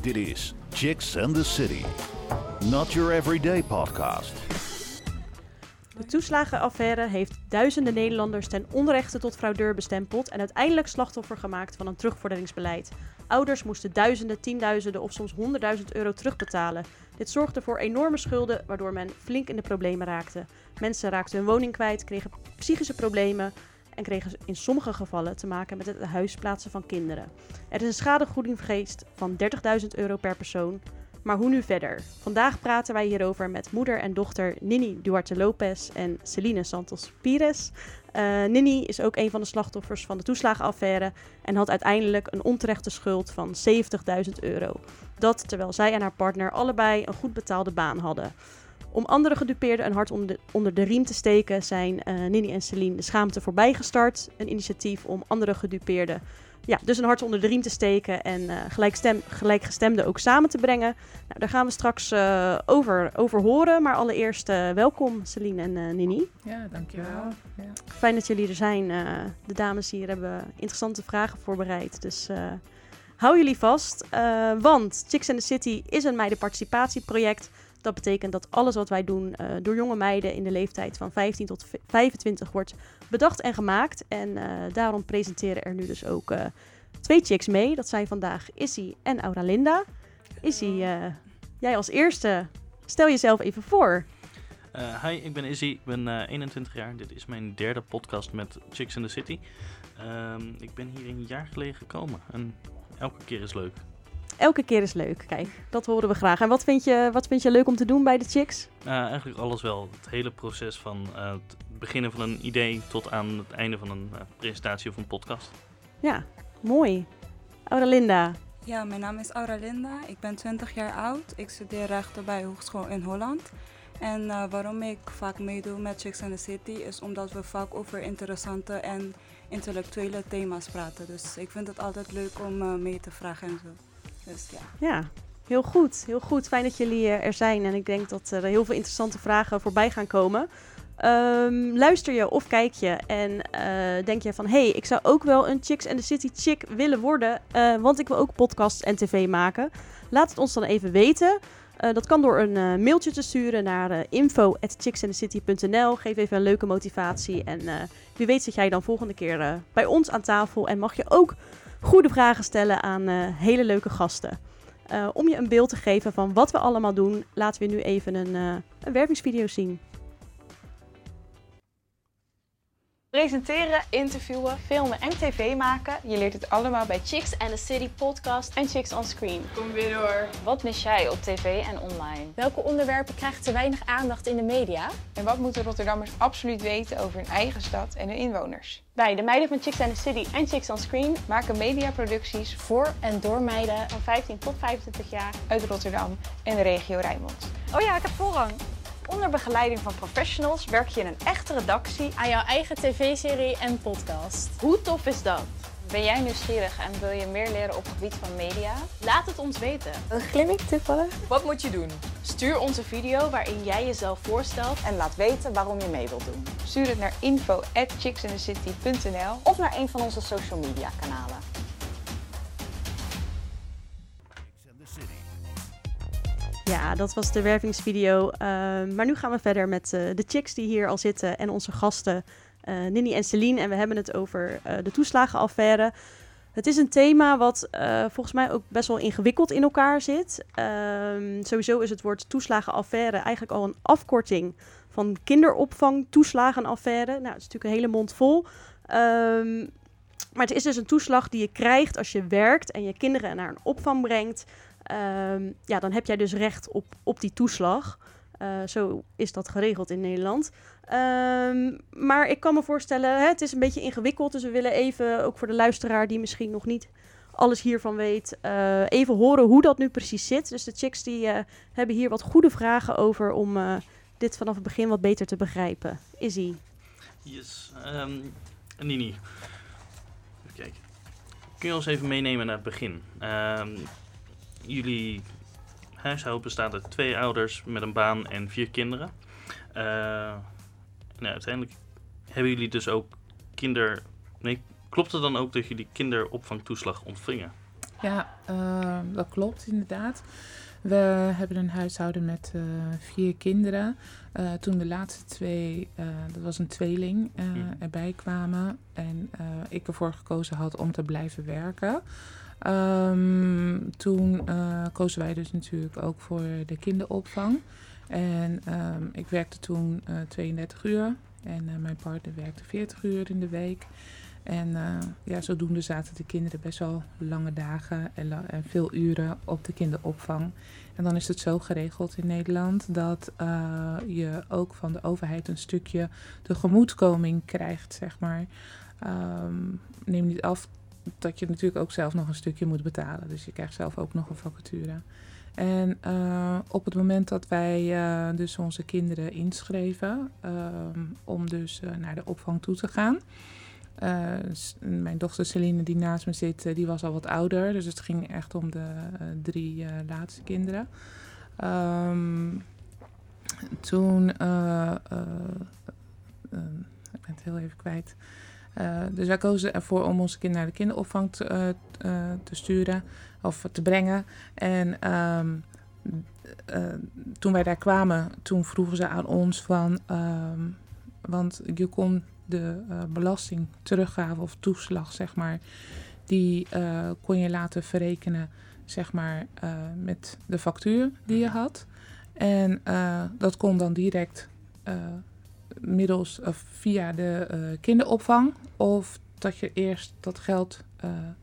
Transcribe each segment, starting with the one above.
Dit is Chicks and the City. Not your everyday podcast. De toeslagenaffaire heeft duizenden Nederlanders ten onrechte tot fraudeur bestempeld en uiteindelijk slachtoffer gemaakt van een terugvorderingsbeleid. Ouders moesten duizenden, tienduizenden of soms honderdduizend euro terugbetalen. Dit zorgde voor enorme schulden, waardoor men flink in de problemen raakte. Mensen raakten hun woning kwijt, kregen psychische problemen en kregen in sommige gevallen te maken met het huisplaatsen van kinderen. Er is een schadevergoeding geweest van 30.000 euro per persoon. Maar hoe nu verder? Vandaag praten wij hierover met moeder en dochter Nini Duarte Lopez en Celine Santos Pires. Uh, Nini is ook een van de slachtoffers van de toeslagenaffaire en had uiteindelijk een onterechte schuld van 70.000 euro. Dat terwijl zij en haar partner allebei een goed betaalde baan hadden. Om andere gedupeerden een hart onder de, onder de riem te steken zijn uh, Nini en Celine de Schaamte voorbij gestart. Een initiatief om andere gedupeerden ja, dus een hart onder de riem te steken en uh, gelijkstem, gelijkgestemden ook samen te brengen. Nou, daar gaan we straks uh, over, over horen. Maar allereerst uh, welkom Celine en Nini. Ja, dankjewel. Ja. Fijn dat jullie er zijn. de dames hier hebben interessante vragen voorbereid. Dus hou jullie vast. want Chicks and the City is een meidenparticipatieproject. Dat betekent dat alles wat wij doen uh, door jonge meiden in de leeftijd van 15 tot 25 wordt bedacht en gemaakt. En uh, daarom presenteren er nu dus ook uh, twee chicks mee. Dat zijn vandaag Issy en Auralinda. Issy, jij als eerste, stel jezelf even voor. hi, ik ben Izzy, ik ben 21 jaar. Dit is mijn derde podcast met Chicks in the City. Ehm, ik ben hier een jaar geleden gekomen en elke keer is leuk elke keer is leuk. Kijk, dat horen we graag. En wat vind je, wat vind je leuk om te doen bij de Chicks? Uh, eigenlijk alles wel. Het hele proces van uh, het beginnen van een idee tot aan het einde van een uh, presentatie of een podcast. Ja, mooi. Auralinda. Ja, mijn naam is Auralinda. Ik ben 20 jaar oud. Ik studeer rechten bij Hogeschool in Holland. En waarom ik vaak meedoe met Chicks in the City is omdat we vaak over interessante en intellectuele thema's praten. Dus ik vind het altijd leuk om mee te vragen en zo. Dus ja. ja. Heel goed, heel goed. Fijn dat jullie eh, er zijn. En ik denk dat er heel veel interessante vragen voorbij gaan komen. Um, luister je of kijk je en uh, denk je van... hey, ik zou ook wel een Chicks and the City chick willen worden... Want ik wil ook podcasts en tv maken. Laat het ons dan even weten. Dat kan door een mailtje te sturen naar info.chicksandthecity.nl. Geef even een leuke motivatie. En wie weet zit jij dan volgende keer bij ons aan tafel... en mag je ook goede vragen stellen aan uh, hele leuke gasten. Uh, om je een beeld te geven van wat we allemaal doen, laten we nu even een, uh, een wervingsvideo zien. Presenteren, interviewen, filmen en tv maken. Je leert het allemaal bij Chicks and the City podcast en Chicks on Screen. Kom weer door. Wat mis jij op tv en online? Welke onderwerpen krijgen te weinig aandacht in de media? En wat moeten Rotterdammers absoluut weten over hun eigen stad en hun inwoners? Wij, de meiden van Chicks and the City en Chicks on Screen, maken mediaproducties voor en door meiden van 15 tot 25 jaar uit Rotterdam en de regio Rijnmond. Oh ja, ik heb voorrang. Onder begeleiding van professionals werk je in een echte redactie aan jouw eigen tv-serie en podcast. Hoe tof is dat? Ben jij nieuwsgierig en wil je meer leren op het gebied van media? Laat het ons weten. Een glimmick toevallig? Wat moet je doen? Stuur ons een video waarin jij jezelf voorstelt en laat weten waarom je mee wilt doen. Stuur het naar info@chicksandthecity.nl of naar een van onze social media kanalen. Ja, dat was de wervingsvideo. Uh, maar nu gaan we verder met uh, de chicks die hier al zitten en onze gasten uh, Nini en Celine. En we hebben het over de toeslagenaffaire. Het is een thema wat volgens mij ook best wel ingewikkeld in elkaar zit. Ehm, sowieso is het woord toeslagenaffaire eigenlijk al een afkorting van kinderopvang toeslagenaffaire. Nou, het is natuurlijk een hele mond vol. Um, maar het is dus een toeslag die je krijgt als je werkt en je kinderen naar een opvang brengt. Um, ja, dan heb jij dus recht op, op die toeslag. Uh, zo is dat geregeld in Nederland. Um, maar ik kan me voorstellen, hè, het is een beetje ingewikkeld. Dus we willen even, ook voor de luisteraar die misschien nog niet alles hiervan weet, uh, even horen hoe dat nu precies zit. Dus de chicks die uh, hebben hier wat goede vragen over om dit vanaf het begin wat beter te begrijpen. Izzy. Yes. Um, Nini. Even kijken. Kun je ons even meenemen naar het begin? Um, jullie huishouden bestaat uit twee ouders met een baan en vier kinderen. Uh, nou, uiteindelijk hebben jullie dus ook kinder. Nee, klopt het dan ook dat jullie kinderopvangtoeslag ontvingen? Ja, uh, dat klopt inderdaad. We hebben een huishouden met uh, vier kinderen. Uh, toen de laatste twee, dat was een tweeling, erbij kwamen en ik ervoor gekozen had om te blijven werken. Um, toen kozen wij dus natuurlijk ook voor de kinderopvang. En um, ik werkte toen 32 uur en mijn partner werkte 40 uur in de week. En ja, zodoende zaten de kinderen best wel lange dagen en, veel uren op de kinderopvang. En dan is het zo geregeld in Nederland dat je ook van de overheid een stukje tegemoetkoming krijgt, zeg maar. Um, neem niet af dat je natuurlijk ook zelf nog een stukje moet betalen. Dus je krijgt zelf ook nog een vacature. En uh, op het moment dat wij uh, dus onze kinderen inschreven um, om dus naar de opvang toe te gaan, mijn dochter Celine, die naast me zit, die was al wat ouder. Dus het ging echt om de drie laatste kinderen. Um, toen, ik ben het heel even kwijt. Dus wij kozen ervoor om onze kind naar de kinderopvang te, te sturen of te brengen. En um, toen wij daar kwamen, toen vroegen ze aan ons van... Um, want je kon de belasting teruggave of toeslag, zeg maar, die kon je laten verrekenen, zeg maar, met de factuur die je had. En dat kon dan direct middels of via de kinderopvang of dat je eerst dat geld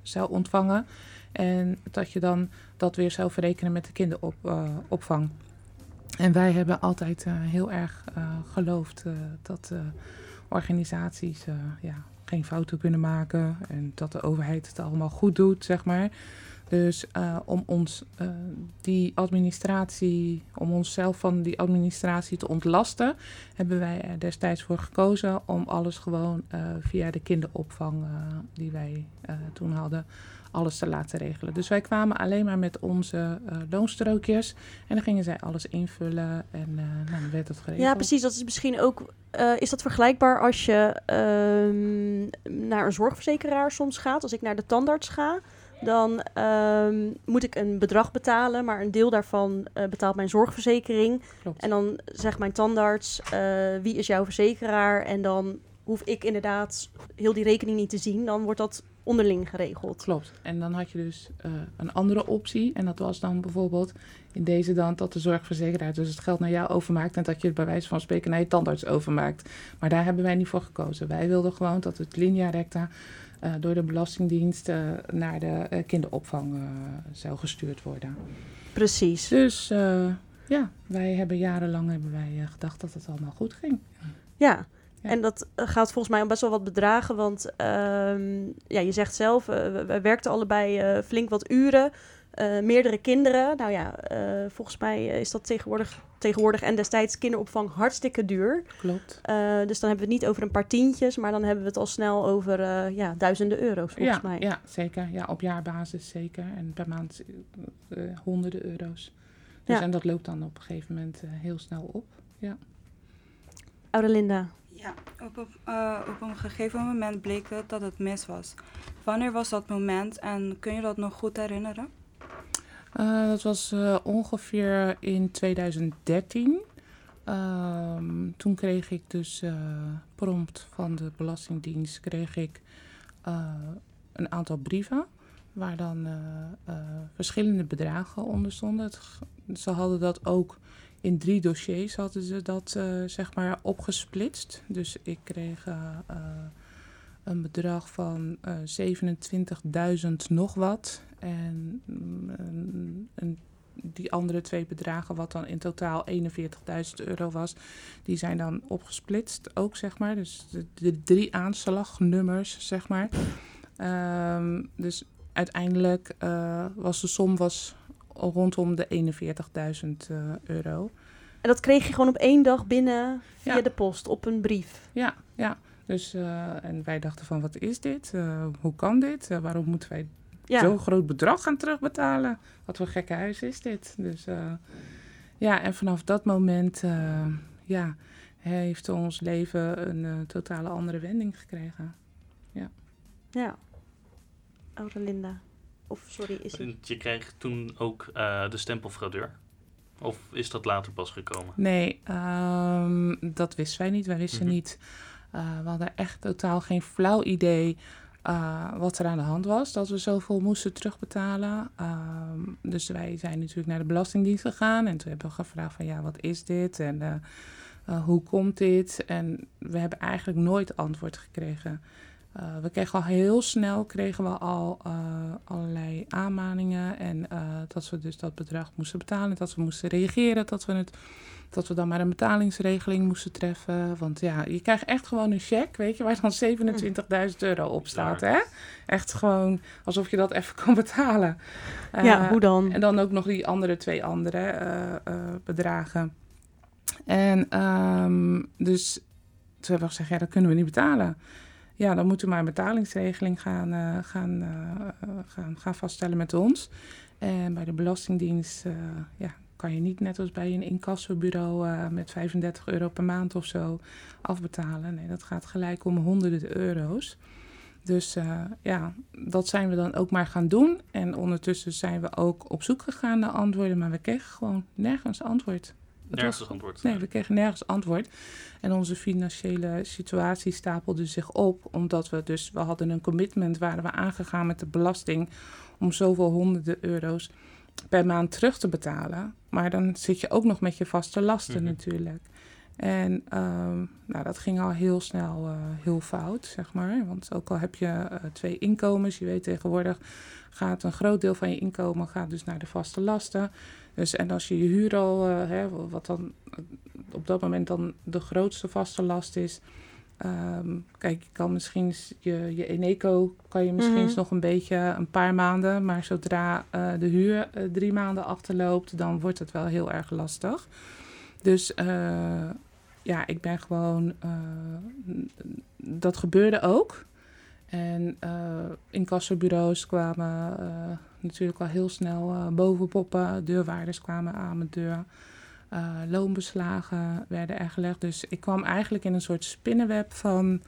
zou ontvangen en dat je dan dat weer zou verrekenen met de kinderopvang. en wij hebben altijd heel erg geloofd dat organisaties uh, ja, geen fouten kunnen maken en dat de overheid het allemaal goed doet, zeg maar. Dus uh, om ons uh, die administratie, om onszelf van die administratie te ontlasten, hebben wij er destijds voor gekozen om alles gewoon via de kinderopvang die wij toen hadden, alles te laten regelen. Dus wij kwamen alleen maar met onze loonstrookjes en dan gingen zij alles invullen en nou, dan werd het geregeld. Ja, precies. Dat is misschien ook. Is dat vergelijkbaar als je ehm, naar een zorgverzekeraar soms gaat? Als ik naar de tandarts ga, dan um, moet ik een bedrag betalen, maar een deel daarvan betaalt mijn zorgverzekering. Klopt. En dan zegt mijn tandarts: wie is jouw verzekeraar? En dan hoef ik inderdaad heel die rekening niet te zien. Dan wordt dat onderling geregeld. Klopt. En dan had je dus uh, een andere optie. En dat was dan bijvoorbeeld in deze dan dat de zorgverzekeraar dus het geld naar jou overmaakt. En dat je het bij wijze van spreken naar je tandarts overmaakt. Maar daar hebben wij niet voor gekozen. Wij wilden gewoon dat het linea recta door de Belastingdienst uh, naar de kinderopvang zou gestuurd worden. Precies. Dus ja, wij hebben jarenlang hebben wij, gedacht dat het allemaal goed ging. Ja, ja. En dat eh, gaat volgens mij om best wel wat bedragen. Want um, ja, je zegt zelf, uh, we, we, werkten allebei uh, flink wat uren. Meerdere kinderen. Nou ja, volgens mij is dat tegenwoordig, tegenwoordig en destijds kinderopvang hartstikke duur. Klopt. dus dan hebben we het niet over een paar tientjes, maar dan hebben we het al snel over ja, duizenden euro's volgens ja, mij. Ja, zeker. Ja, op jaarbasis zeker. En per maand honderden euro's. Dus Ja. en dat loopt dan op een gegeven moment heel snel op. Ja. Oude Linda. Ja, op, op, uh, op een gegeven moment bleek het dat het mis was. Wanneer was dat moment en kun je dat nog goed herinneren? Uh, dat was uh, ongeveer in 2013. Um, toen kreeg ik dus prompt van de Belastingdienst kreeg ik, een aantal brieven waar dan verschillende bedragen onder stonden. Ze hadden dat ook in drie dossiers hadden ze dat zeg maar opgesplitst. Dus ik kreeg een bedrag van 27.000 nog wat. En um, die andere twee bedragen, wat dan in totaal 41.000 euro was, die zijn dan opgesplitst ook, zeg maar. Dus de, de drie aanslagnummers, zeg maar. Um, dus uiteindelijk was de som was rondom de 41.000 uh, euro. En dat kreeg je gewoon op één dag binnen via Ja. de post op een brief. Ja, ja. Dus, uh, en wij dachten van, wat is dit? Hoe kan dit? Waarom moeten wij Ja. zo'n groot bedrag gaan terugbetalen? Wat voor gekke huis is dit? Dus ja, en vanaf dat moment ja, heeft ons leven een totale andere wending gekregen. Ja. Ja. Oude Linda. Of sorry, is hij... Je kreeg toen ook eh, de stempel fraudeur. Of is dat later pas gekomen? Nee, ehm, dat wisten wij niet. Wij wisten Mhm. niet. eh, we hadden echt totaal geen flauw idee eh, wat er aan de hand was. Dat we zoveel moesten terugbetalen. Ehm, dus wij zijn natuurlijk naar de Belastingdienst gegaan. En toen hebben we gevraagd van ja, wat is dit? En eh, eh, hoe komt dit? En we hebben eigenlijk nooit antwoord gekregen. We kregen al heel snel kregen we al allerlei aanmaningen. En dat we dus dat bedrag moesten betalen. Dat we moesten reageren. Dat we, het, dat we dan maar een betalingsregeling moesten treffen. Want ja, je krijgt echt gewoon een cheque, weet je, waar dan 27.000 euro op staat. Hè? Echt gewoon alsof je dat even kan betalen. Ja, Eh, hoe dan? En dan ook nog die andere twee andere eh, eh, bedragen. En ehm, dus toen hebben we gezegd, ja, dat kunnen we niet betalen. Ja, dan moeten we maar een betalingsregeling gaan, eh, gaan, gaan, gaan vaststellen met ons. En bij de Belastingdienst eh, ja, kan je niet net als bij een incassobureau eh met 35 euro per maand of zo afbetalen. Nee, dat gaat gelijk om honderden euro's. Dus eh, ja, dat zijn we dan ook maar gaan doen. En ondertussen zijn we ook op zoek gegaan naar antwoorden, maar we kregen gewoon nergens antwoord. Het Nergens was- antwoord. Nee, we kregen nergens antwoord. En onze financiële situatie stapelde zich op, omdat we dus, we hadden een commitment, waren we aangegaan met de belasting om zoveel honderden euro's per maand terug te betalen. Maar dan zit je ook nog met je vaste lasten Mhm. natuurlijk. En ehm, nou, dat ging al heel snel eh, heel fout, zeg maar. Want ook al heb je eh, twee inkomens, je weet tegenwoordig gaat een groot deel van je inkomen gaat dus naar de vaste lasten. Dus en als je je huur al, eh, hè, wat dan op dat moment dan de grootste vaste last is. Ehm, kijk, je kan misschien je, je Eneco kan je misschien Mhm. nog een beetje een paar maanden, maar zodra eh, de huur eh, drie maanden achterloopt, dan wordt het wel heel erg lastig. Dus eh, ja, ik ben gewoon. dat gebeurde ook. En incassobureaus kwamen natuurlijk al heel snel bovenpoppen. Deurwaarders kwamen aan mijn deur. Eh, loonbeslagen werden er gelegd. Dus ik kwam eigenlijk in een soort spinnenweb van...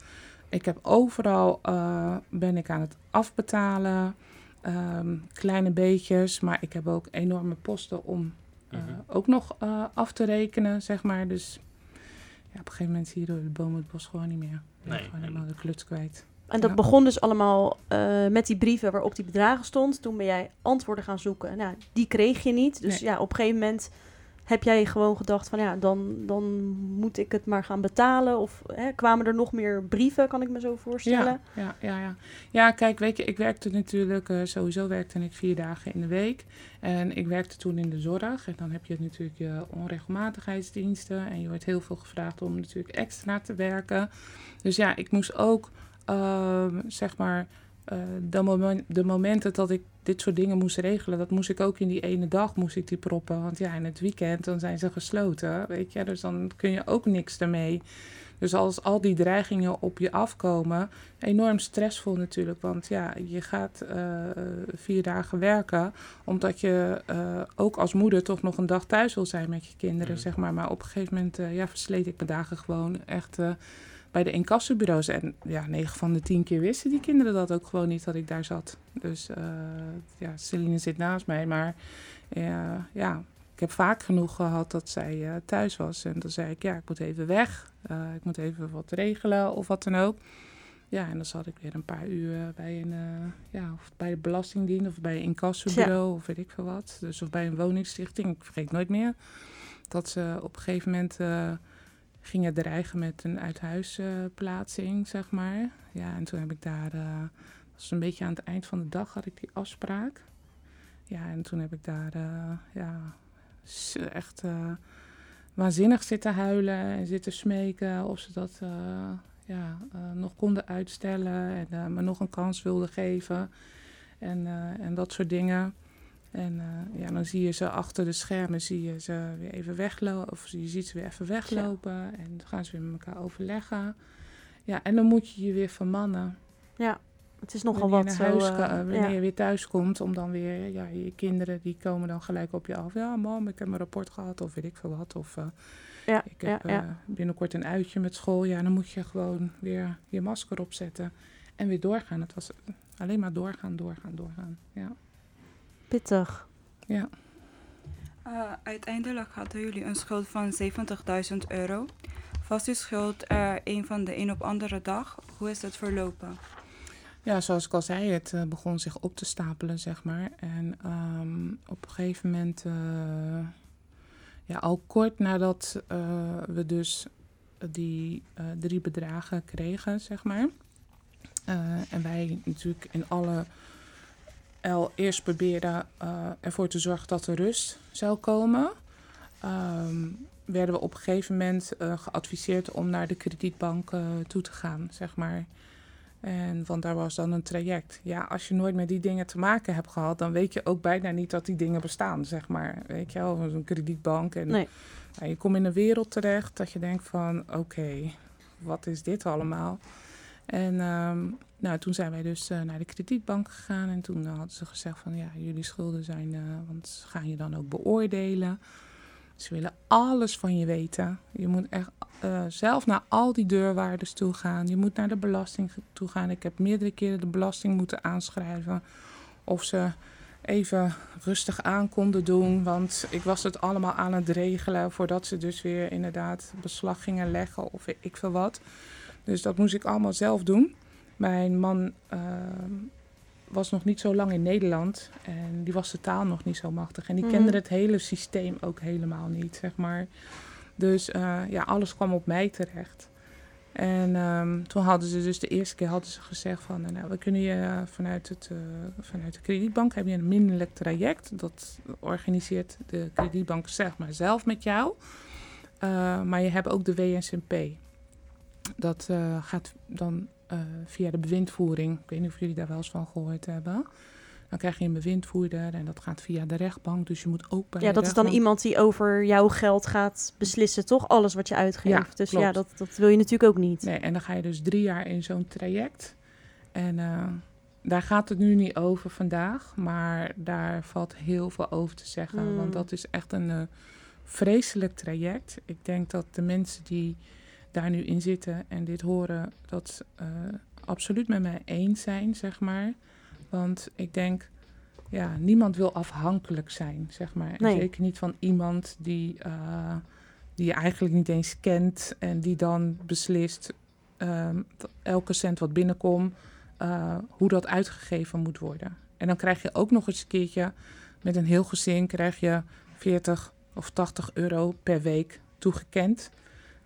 Ik heb overal eh, ben ik aan het afbetalen. ehm, kleine beetjes. Maar ik heb ook enorme posten om uh, Mhm. ook nog uh, af te rekenen, zeg maar. Dus ja, op een gegeven moment zie je door de bomen het bos gewoon niet meer. Nee, gewoon en- helemaal de kluts kwijt. En dat Ja. begon dus allemaal eh, met die brieven waarop die bedragen stond. Toen ben jij antwoorden gaan zoeken. Nou, die kreeg je niet. Dus Nee. ja, op een gegeven moment heb jij gewoon gedacht van ja, dan, dan moet ik het maar gaan betalen. Of hè, kwamen er nog meer brieven, kan ik me zo voorstellen. Ja, ja, ja, ja. kijk, weet je, ik werkte natuurlijk, eh, sowieso werkte ik vier dagen in de week. En ik werkte toen in de zorg. En dan heb je natuurlijk je onregelmatigheidsdiensten. En je wordt heel veel gevraagd om natuurlijk extra te werken. Dus ja, ik moest ook, ehm, zeg maar, eh, de, moment, de momenten dat ik dit soort dingen moest regelen, dat moest ik ook in die ene dag moest ik die proppen. Want ja, in het weekend dan zijn ze gesloten, weet je. Dus dan kun je ook niks ermee. Dus als al die dreigingen op je afkomen, enorm stressvol natuurlijk. Want ja, je gaat eh, vier dagen werken, omdat je eh, ook als moeder toch nog een dag thuis wil zijn met je kinderen, Mhm. zeg maar. Maar op een gegeven moment ja, versleet ik mijn dagen gewoon echt bij de incassobureaus. En ja, negen van de tien keer wisten die kinderen dat ook gewoon niet dat ik daar zat. Dus eh, ja, Celine zit naast mij, maar eh, ja, ik heb vaak genoeg gehad dat zij uh, thuis was. En dan zei ik, ja, ik moet even weg. Ik moet even wat regelen of wat dan ook. Ja, en dan zat ik weer een paar uur bij een, ja, of bij de Belastingdienst of bij een incassobureau ja. of weet ik veel wat. Dus of bij een woningstichting. Ik vergeet nooit meer dat ze op een gegeven moment gingen dreigen met een uithuisplaatsing, zeg maar. Ja, en toen heb ik daar, uh, dat was een beetje aan het eind van de dag, had ik die afspraak. Ja, en toen heb ik daar, uh, ja, echt uh, waanzinnig zitten huilen en zitten smeken of ze dat ja, nog konden uitstellen en me nog een kans wilden geven en, en dat soort dingen. En ja, dan zie je ze achter de schermen, zie je ze weer even weglopen, of je ziet ze weer even weglopen ja. en dan gaan ze weer met elkaar overleggen. Ja, en dan moet je je weer vermannen. Ja, het is nogal wanneer wat zo, uh, wanneer ja. je weer thuis komt, om dan weer, ja, je kinderen die komen dan gelijk op je af. Ja, mam, ik heb mijn rapport gehad, of weet ik veel wat. Of uh, ja, ik heb ja, ja. Binnenkort een uitje met school. Ja, dan moet je gewoon weer je masker opzetten en weer doorgaan. Het was alleen maar doorgaan, doorgaan, doorgaan. Ja. Pittig. Ja. Uh, uiteindelijk hadden jullie een schuld van 70.000 euro. Was die schuld er een van de een op andere dag? Hoe is het verlopen? Ja, zoals ik al zei, het uh, begon zich op te stapelen, zeg maar. En um, op een gegeven moment, uh, ja, al kort nadat we dus die drie bedragen kregen, zeg maar. en wij natuurlijk in alle el eerst probeerden ervoor te zorgen dat er rust zou komen. Um, werden we op een gegeven moment uh, geadviseerd om naar de kredietbank uh, toe te gaan, zeg maar. En want daar was dan een traject. Ja, als je nooit met die dingen te maken hebt gehad, dan weet je ook bijna niet dat die dingen bestaan, zeg maar. Weet je wel, een kredietbank. En nee. nou, je komt in een wereld terecht dat je denkt van, oké, okay, wat is dit allemaal? En um, nou, toen zijn wij dus uh, naar de kredietbank gegaan en toen hadden ze gezegd van, ja, jullie schulden zijn, want gaan je dan ook beoordelen? Ze willen alles van je weten. Je moet echt uh, zelf naar al die deurwaarders toe gaan. Je moet naar de belasting toe gaan. Ik heb meerdere keren de belasting moeten aanschrijven. Of ze even rustig aan konden doen. Want ik was het allemaal aan het regelen voordat ze dus weer inderdaad beslag gingen leggen of ik veel wat. Dus dat moest ik allemaal zelf doen. Mijn man uh, was nog niet zo lang in Nederland en die was de taal nog niet zo machtig. En die Mhm. kende het hele systeem ook helemaal niet, zeg maar. Dus eh, ja, alles kwam op mij terecht. En ehm, toen hadden ze dus de eerste keer hadden ze gezegd van, nou, we kunnen je eh, vanuit, het, eh, vanuit de kredietbank heb je een minderlijk traject. Dat organiseert de kredietbank zeg maar zelf met jou. Maar je hebt ook de WSNP. Dat eh, gaat dan eh, via de bewindvoering. Ik weet niet of jullie daar wel eens van gehoord hebben. Dan krijg je een bewindvoerder en dat gaat via de rechtbank. Dus je moet ook bij Ja, dat is dan iemand die over jouw geld gaat beslissen, toch? Alles wat je uitgeeft. Ja, dus klopt. ja, dat, dat wil je natuurlijk ook niet. Nee, en dan ga je dus drie jaar in zo'n traject. En eh, daar gaat het nu niet over vandaag, maar daar valt heel veel over te zeggen. Hmm. Want dat is echt een vreselijk traject. Ik denk dat de mensen die daar nu in zitten en dit horen, dat eh, absoluut met mij eens zijn, zeg maar. Want ik denk, ja, niemand wil afhankelijk zijn, zeg maar. En zeker niet van iemand die, eh, die je eigenlijk niet eens kent en die dan beslist ehm, elke cent wat binnenkomt, eh, hoe dat uitgegeven moet worden. En dan krijg je ook nog eens een keertje met een heel gezin krijg je 40 of 80 euro per week toegekend.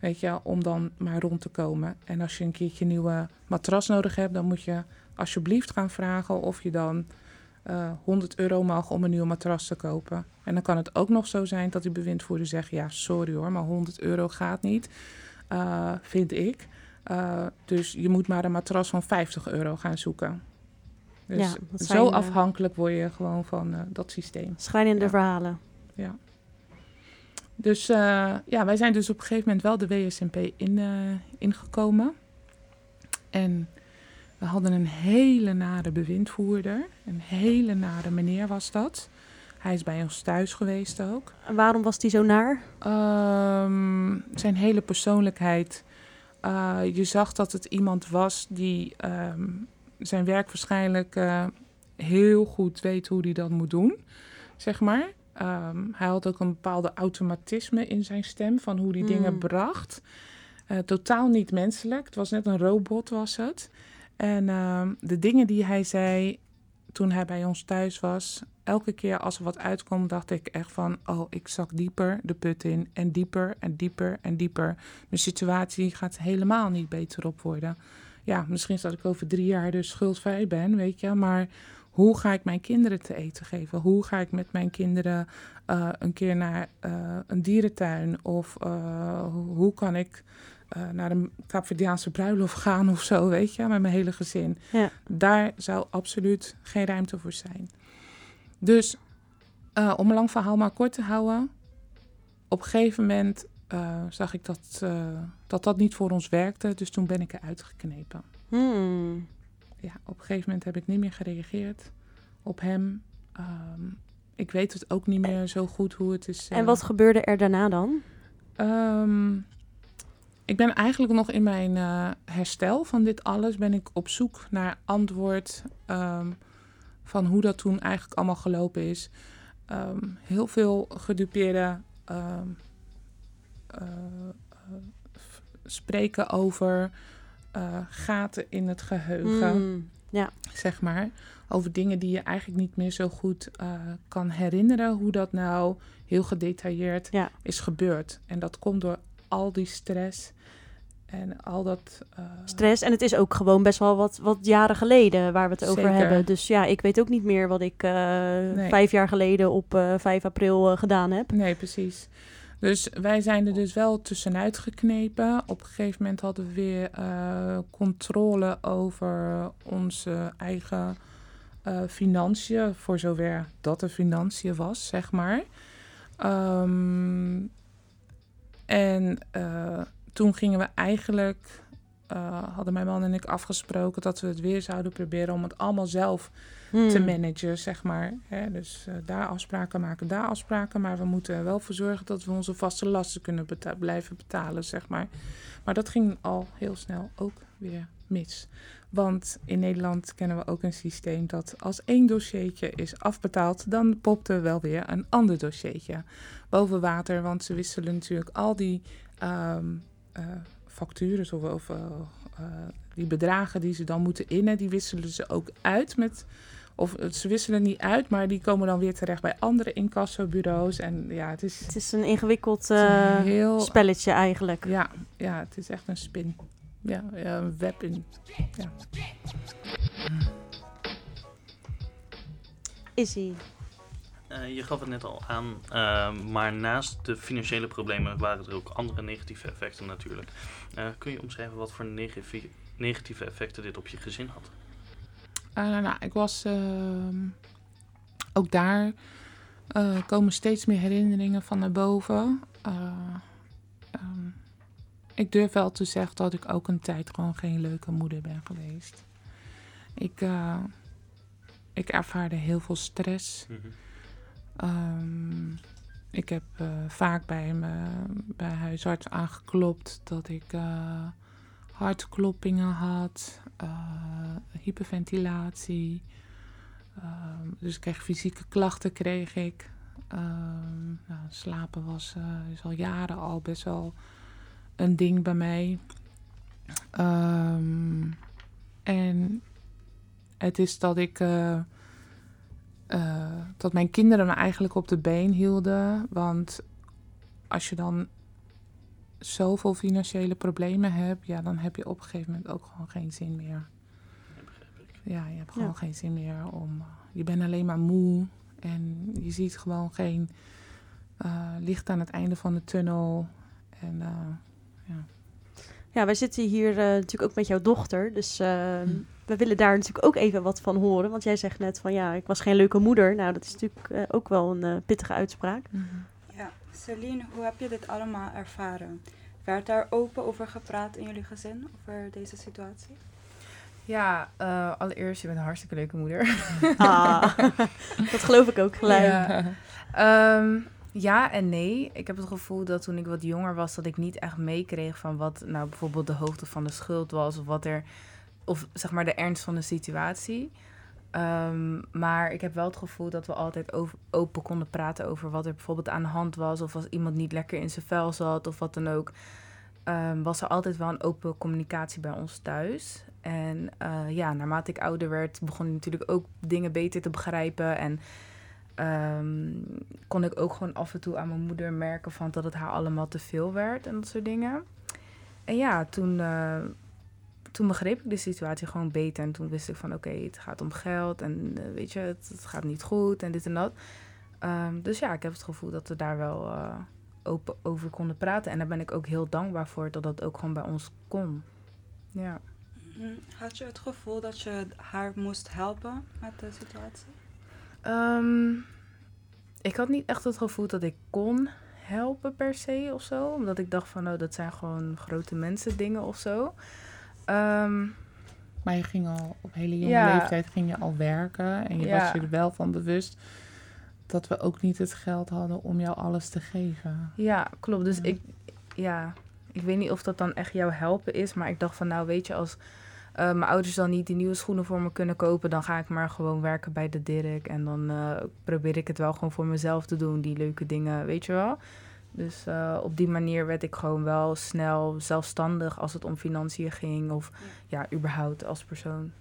Weet je, om dan maar rond te komen. En als je een keertje een nieuwe matras nodig hebt, dan moet je alsjeblieft gaan vragen of je dan eh 100 euro mag om een nieuwe matras te kopen. En dan kan het ook nog zo zijn dat die bewindvoerder zegt: Ja, sorry hoor, maar 100 euro gaat niet, eh, vind ik. Eh, dus je moet maar een matras van 50 euro gaan zoeken. Dus Ja, zo eh, afhankelijk word je gewoon van eh, dat systeem. Schrijnende Ja. verhalen. Ja. Dus eh, ja, wij zijn dus op een gegeven moment wel de WSNP in, eh, ingekomen. En we hadden een hele nare bewindvoerder. Een hele nare meneer was dat. Hij is bij ons thuis geweest ook. En waarom was die zo naar? Ehm, zijn hele persoonlijkheid. eh, je zag dat het iemand was die ehm, zijn werk waarschijnlijk heel goed weet hoe hij dat moet doen, zeg maar. Ehm, hij had ook een bepaalde automatisme in zijn stem van hoe hij dingen Mm. bracht. Eh, totaal niet menselijk. Het was net een robot, was het. En ehm, de dingen die hij zei toen hij bij ons thuis was, elke keer als er wat uitkwam, dacht ik echt van: oh, ik zak dieper de put in en dieper en dieper en dieper. Mijn situatie gaat helemaal niet beter op worden. Ja, misschien dat ik over drie jaar dus schuldvrij ben, weet je, maar hoe ga ik mijn kinderen te eten geven? Hoe ga ik met mijn kinderen eh, een keer naar eh, een dierentuin? Of eh, hoe kan ik naar een Kaapverdiaanse bruiloft gaan of zo, weet je, met mijn hele gezin? Ja. Daar zou absoluut geen ruimte voor zijn. Dus om een lang verhaal maar kort te houden. Op een gegeven moment zag ik dat, dat dat niet voor ons werkte. Dus toen ben ik eruit geknepen. Hmm. Ja, op een gegeven moment heb ik niet meer gereageerd op hem. Ehm, ik weet het ook niet meer zo goed hoe het is. En eh, wat gebeurde er daarna dan? Ehm, ik ben eigenlijk nog in mijn eh, herstel van dit alles. Ben ik op zoek naar antwoord. ehm, van hoe dat toen eigenlijk allemaal gelopen is. Heel veel gedupeerde eh, spreken over eh, gaten in het geheugen, Mm, ja. zeg maar. Over dingen die je eigenlijk niet meer zo goed eh, kan herinneren, hoe dat nou heel gedetailleerd Ja. is gebeurd. En dat komt door al die stress en al dat. eh, Stress. En het is ook gewoon best wel wat, wat jaren geleden waar we het over hebben. Dus ja, ik weet ook niet meer wat ik Nee. vijf jaar geleden op eh 5 april gedaan heb. Nee, precies. Dus wij zijn er dus wel tussenuit geknepen. Op een gegeven moment hadden we weer eh, controle over onze eigen eh, financiën, voor zover dat er financiën was, zeg maar. Ehm, en eh, toen gingen we eigenlijk, eh, hadden mijn man en ik afgesproken dat we het weer zouden proberen om het allemaal zelf Hmm. te managen, zeg maar. Hè, dus eh, daar afspraken maken, daar afspraken. Maar we moeten er wel voor zorgen dat we onze vaste lasten kunnen beta- blijven betalen, zeg maar. Maar dat ging al heel snel ook weer mis. Want in Nederland kennen we ook een systeem dat als één dossiertje is afbetaald, dan popt er wel weer een ander dossiertje boven water. Want ze wisselen natuurlijk al die ehm eh, factures of, of eh, eh, die bedragen die ze dan moeten innen, die wisselen ze ook uit met of eh, ze wisselen niet uit, maar die komen dan weer terecht bij andere incassobureaus. En ja, het is, Het is een ingewikkeld een heel. spelletje eigenlijk. Ja, ja, het is echt een spin. Ja, ja een web in. Ja. Is hij? Eh, je gaf het net al aan, eh, maar naast de financiële problemen waren er ook andere negatieve effecten natuurlijk. Eh, kun je omschrijven wat voor negatieve, effecten dit op je gezin had? Eh, nou, ik was ehm, ook daar komen steeds meer herinneringen van naar boven. Eh, ehm, ik durf wel te zeggen dat ik ook een tijd gewoon geen leuke moeder ben geweest. Ik, ik ervaarde heel veel stress. Ehm, ik heb eh, vaak bij, me, bij huisarts aangeklopt dat ik eh, hartkloppingen had, eh, hyperventilatie. Ehm, dus ik kreeg fysieke klachten, kreeg ik. Nou, slapen was is al jaren al best wel een ding bij mij. En het is dat ik eh, dat mijn kinderen me eigenlijk op de been hielden. Want als je dan zoveel financiële problemen hebt, ja, dan heb je op een gegeven moment ook gewoon geen zin meer. Ja, je hebt gewoon Ja. geen zin meer om. Je bent alleen maar moe en je ziet gewoon geen eh, licht aan het einde van de tunnel. En eh, ja. Ja, wij zitten hier eh, natuurlijk ook met jouw dochter. Dus eh, Hm. We willen daar natuurlijk ook even wat van horen. Want jij zegt net van ja, ik was geen leuke moeder. Nou, dat is natuurlijk eh, ook wel een eh, pittige uitspraak. Ja, Celine, hoe heb je dit allemaal ervaren? Werd daar open over gepraat in jullie gezin, over deze situatie? Ja, eh, allereerst, je bent een hartstikke leuke moeder. Ah, dat geloof ik ook gelijk. Ja. Ehm, ja en nee. Ik heb het gevoel dat toen ik wat jonger was, dat ik niet echt meekreeg van wat nou bijvoorbeeld de hoogte van de schuld was. Of wat er, of zeg maar de ernst van de situatie. Ehm, maar ik heb wel het gevoel dat we altijd open konden praten over wat er bijvoorbeeld aan de hand was. Of als iemand niet lekker in zijn vel zat of wat dan ook. ehm, was er altijd wel een open communicatie bij ons thuis. En eh, ja, naarmate ik ouder werd, begon ik natuurlijk ook dingen beter te begrijpen. En ehm, kon ik ook gewoon af en toe aan mijn moeder merken van dat het haar allemaal te veel werd en dat soort dingen. En ja, toen, eh, toen begreep ik de situatie gewoon beter. En toen wist ik van oké, het gaat om geld en eh, weet je, het, het gaat niet goed en dit en dat. Ehm, dus ja, ik heb het gevoel dat we daar wel eh, open over konden praten. En daar ben ik ook heel dankbaar voor dat dat ook gewoon bij ons kon. Ja. Mhm. Had je het gevoel dat je haar moest helpen met de situatie? Ehm, ik had niet echt het gevoel dat ik kon helpen per se of zo. Omdat ik dacht van, nou, dat zijn gewoon grote mensen dingen of zo. Ehm, Maar je ging al op hele jonge Ja. leeftijd ging je al werken. En je Ja. was je er wel van bewust dat we ook niet het geld hadden om jou alles te geven. ja, klopt. Dus Ja. ik, ja, ik weet niet of dat dan echt jouw helpen is. Maar ik dacht van, nou, weet je, als, eh, mijn ouders dan niet die nieuwe schoenen voor me kunnen kopen, dan ga ik maar gewoon werken bij de Dirk. En dan eh, probeer ik het wel gewoon voor mezelf te doen, die leuke dingen, weet je wel. Dus eh, op die manier werd ik gewoon wel snel zelfstandig als het om financiën ging of ja, überhaupt als persoon.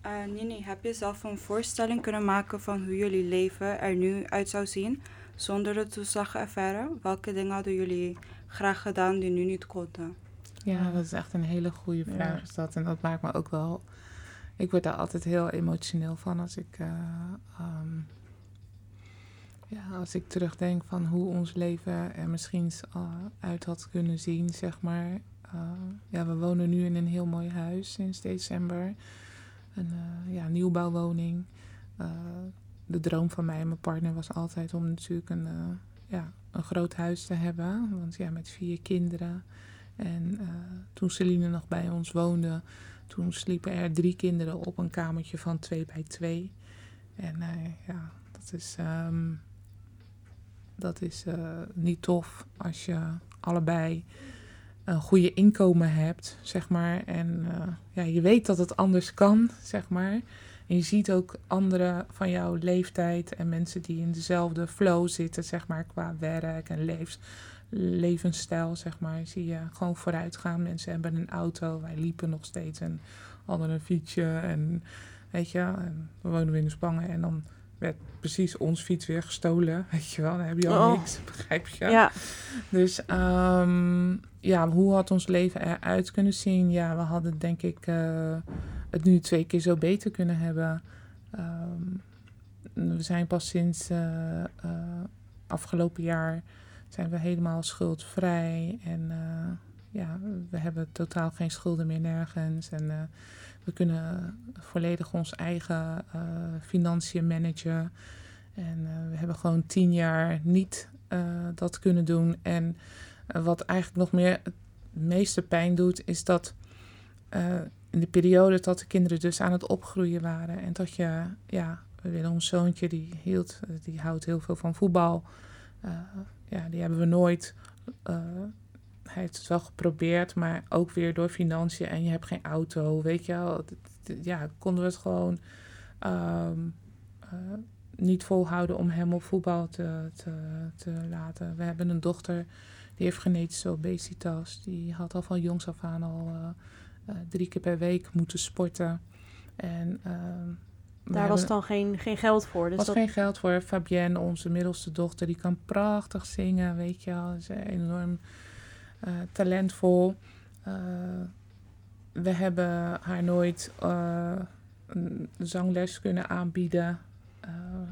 Eh, Nini, heb je zelf een voorstelling kunnen maken van hoe jullie leven er nu uit zou zien zonder de toeslagaffaire? Welke dingen hadden jullie graag gedaan die nu niet konden? Ja, dat is echt een hele goede Ja. vraag is dat. En dat maakt me ook wel... Ik word daar altijd heel emotioneel van als ik... eh, ehm, ja, als ik terugdenk van hoe ons leven er misschien uit had kunnen zien, zeg maar. Uh, ja, we wonen nu in een heel mooi huis sinds december. Een uh, ja, nieuwbouwwoning. Uh, de droom van mij en mijn partner was altijd om natuurlijk een, ja, een groot huis te hebben. Want ja, met vier kinderen. En toen Celine nog bij ons woonde, toen sliepen er drie kinderen op een kamertje van twee bij twee. En ja, dat is, um, dat is uh, niet tof als je allebei een goede inkomen hebt, zeg maar. En uh, ja, je weet dat het anders kan, zeg maar. En je ziet ook anderen van jouw leeftijd en mensen die in dezelfde flow zitten, zeg maar, qua werk en levens, levensstijl, zeg maar. Zie je gewoon vooruit gaan. Mensen hebben een auto, wij liepen nog steeds en hadden een fietsje. En weet je, we woonden in de Spangen en dan werd precies ons fiets weer gestolen. Weet je wel, dan heb je al oh. niks, begrijp je? Ja. Dus um, ja, hoe had ons leven eruit kunnen zien? Ja, we hadden denk ik uh, het nu twee keer zo beter kunnen hebben. Um, we zijn pas sinds uh, uh, afgelopen jaar zijn we helemaal schuldvrij. En ja, we hebben totaal geen schulden meer nergens. En we kunnen volledig ons eigen uh, financiën managen. En uh, we hebben gewoon tien jaar niet uh, dat kunnen doen. En wat eigenlijk nog meer het meeste pijn doet, is dat in de periode dat de kinderen dus aan het opgroeien waren. En dat je, ja, ons zoontje die hield, die houdt heel veel van voetbal. ja, die hebben we nooit hij heeft het wel geprobeerd, maar ook weer door financiën en je hebt geen auto, weet je wel. Ja, konden we het gewoon um, uh, niet volhouden om hem op voetbal te, te, te, laten. We hebben een dochter die heeft genetische obesitas. Die had al van jongs af aan al uh, uh, drie keer per week moeten sporten. En ehm, daar was dan geen, geen geld voor. Er dus was dat... geen geld voor. Fabienne, onze middelste dochter, die kan prachtig zingen, weet je wel. Ze is enorm talentvol. Uh, we hebben haar nooit uh, een zangles kunnen aanbieden.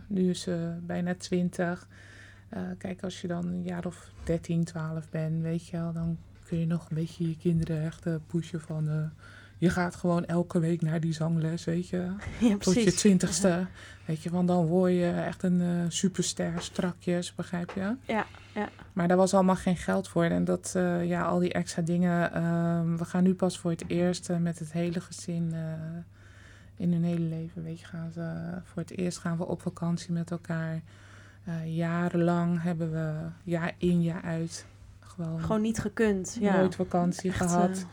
nu is ze bijna twintig. kijk, als je dan een jaar of 13, 12 bent, weet je wel, dan kun je nog een beetje je kinderen echt pushen van je gaat gewoon elke week naar die zangles, weet je. Ja, Tot je twintigste. Ja. Weet je, want dan word je echt een uh, superster strakjes, begrijp je? Ja, ja. Maar daar was allemaal geen geld voor. En dat, uh, ja, al die extra dingen. Uh, we gaan nu pas voor het eerst met het hele gezin in hun hele leven. Weet je, gaan ze, voor het eerst gaan we op vakantie met elkaar. jarenlang hebben we jaar in, jaar uit gewoon... Gewoon niet gekund, ja. Nooit vakantie echt, gehad.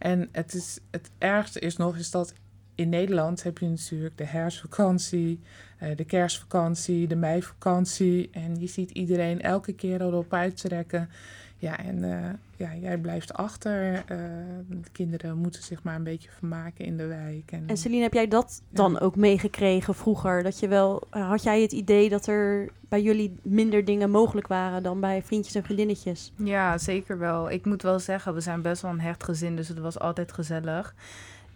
En het, is, het ergste is nog is dat in Nederland heb je natuurlijk de herfstvakantie, uh, de kerstvakantie, de meivakantie. En je ziet iedereen elke keer erop uittrekken. Ja, en uh, ja, jij blijft achter. Uh, de kinderen moeten zich maar een beetje vermaken in de wijk. En, en Celine, heb jij dat dan ook meegekregen vroeger? Dat je wel, had jij het idee dat er bij jullie minder dingen mogelijk waren dan bij vriendjes en vriendinnetjes? Ja, zeker wel. Ik moet wel zeggen, we zijn best wel een hecht gezin, dus het was altijd gezellig.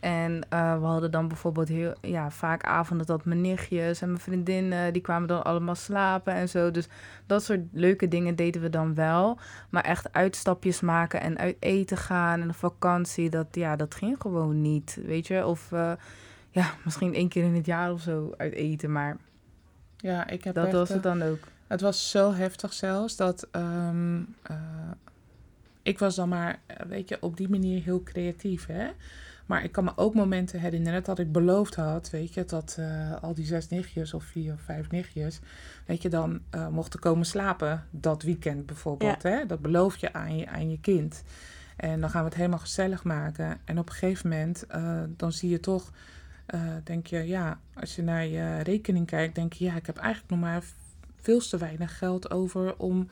En uh, we hadden dan bijvoorbeeld heel, ja, vaak avonden dat mijn nichtjes en mijn vriendinnen, die kwamen dan allemaal slapen en zo. Dus dat soort leuke dingen deden we dan wel. Maar echt uitstapjes maken en uit eten gaan en een vakantie, dat, ja, dat ging gewoon niet, weet je. Of uh, ja, misschien één keer in het jaar of zo uit eten, maar ja, ik heb dat echt, was het dan ook. Het was zo heftig zelfs dat um, uh, ik was dan maar, weet je, op die manier heel creatief, hè. Maar ik kan me ook momenten herinneren dat ik beloofd had, weet je, dat uh, al die zes nichtjes of vier of vijf nichtjes, weet je, dan uh, mochten komen slapen dat weekend bijvoorbeeld. Ja. Hè? Dat beloof je aan je, aan je kind. En dan gaan we het helemaal gezellig maken. En op een gegeven moment, eh, dan zie je toch, eh, denk je, ja, als je naar je rekening kijkt, denk je, ja, ik heb eigenlijk nog maar veel te weinig geld over om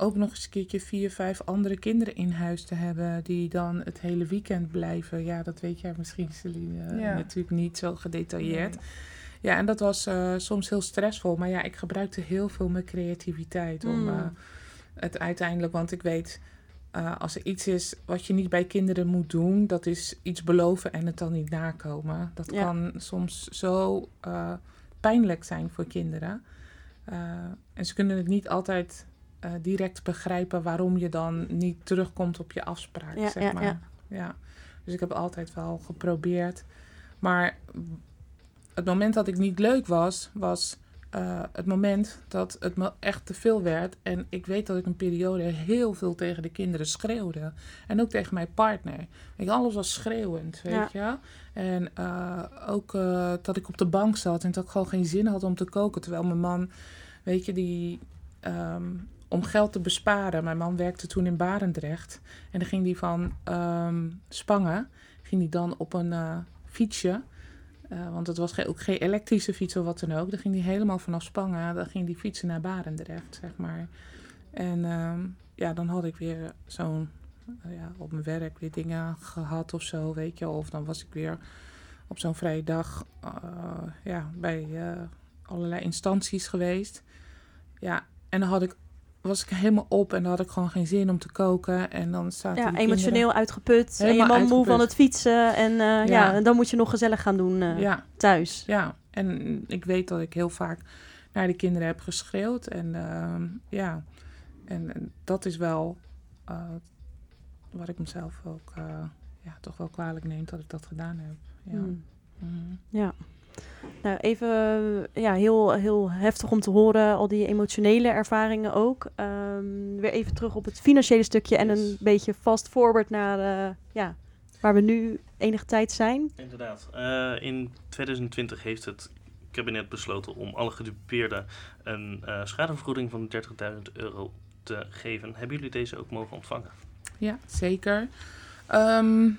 ook nog eens een keertje vier, vijf andere kinderen in huis te hebben die dan het hele weekend blijven. Ja, dat weet jij misschien, Celine, Ja. natuurlijk niet zo gedetailleerd. Nee. Ja, en dat was eh, soms heel stressvol. Maar ja, ik gebruikte heel veel mijn creativiteit om Mm. eh, het uiteindelijk, want ik weet, eh, als er iets is wat je niet bij kinderen moet doen, dat is iets beloven en het dan niet nakomen. Dat Ja. kan soms zo eh, pijnlijk zijn voor kinderen. Eh, en ze kunnen het niet altijd eh, direct begrijpen waarom je dan niet terugkomt op je afspraak, Ja, zeg ja, maar. ja. ja. Dus ik heb altijd wel geprobeerd. Maar het moment dat ik niet leuk was, was eh, het moment dat het me echt te veel werd. En ik weet dat ik een periode heel veel tegen de kinderen schreeuwde. En ook tegen mijn partner. Je, alles was schreeuwend, weet je. En eh, ook dat ik op de bank zat en dat ik gewoon geen zin had om te koken. Terwijl mijn man, weet je, die... ehm, om geld te besparen. Mijn man werkte toen in Barendrecht. En dan ging die van ehm, Spangen, ging die dan op een eh, fietsje. eh, want het was ook geen elektrische fiets of wat dan ook. Dan ging die helemaal vanaf Spangen, dan ging die fietsen naar Barendrecht, zeg maar. En ehm, ja, dan had ik weer zo'n, eh, ja, op mijn werk weer dingen gehad of zo, weet je. Of dan was ik weer op zo'n vrije dag ja, bij allerlei instanties geweest. Ja, en dan had ik, was ik helemaal op en dan had ik gewoon geen zin om te koken. En dan zaten Ja, emotioneel kinderen- uitgeput. en je Helemaal moe van het fietsen. En, eh, ja. Ja. en dan moet je nog gezellig gaan doen eh, Ja. thuis. Ja, en ik weet dat ik heel vaak naar de kinderen heb geschreeuwd. En ehm, ja, en, dat is wel eh, wat ik mezelf ook ja, toch wel kwalijk neem dat ik dat gedaan heb. Ja. Hmm. Mhm. Ja. Nou, even eh, ja, heel, heel heftig om te horen, al die emotionele ervaringen ook. Ehm, weer even terug op het financiële stukje en een beetje fast forward naar eh, ja, waar we nu enige tijd zijn. Inderdaad. Eh, in 2020 heeft het kabinet besloten om alle gedupeerden een eh, schadevergoeding van 30.000 euro te geven. Hebben jullie deze ook mogen ontvangen? Ja, zeker. Ehm,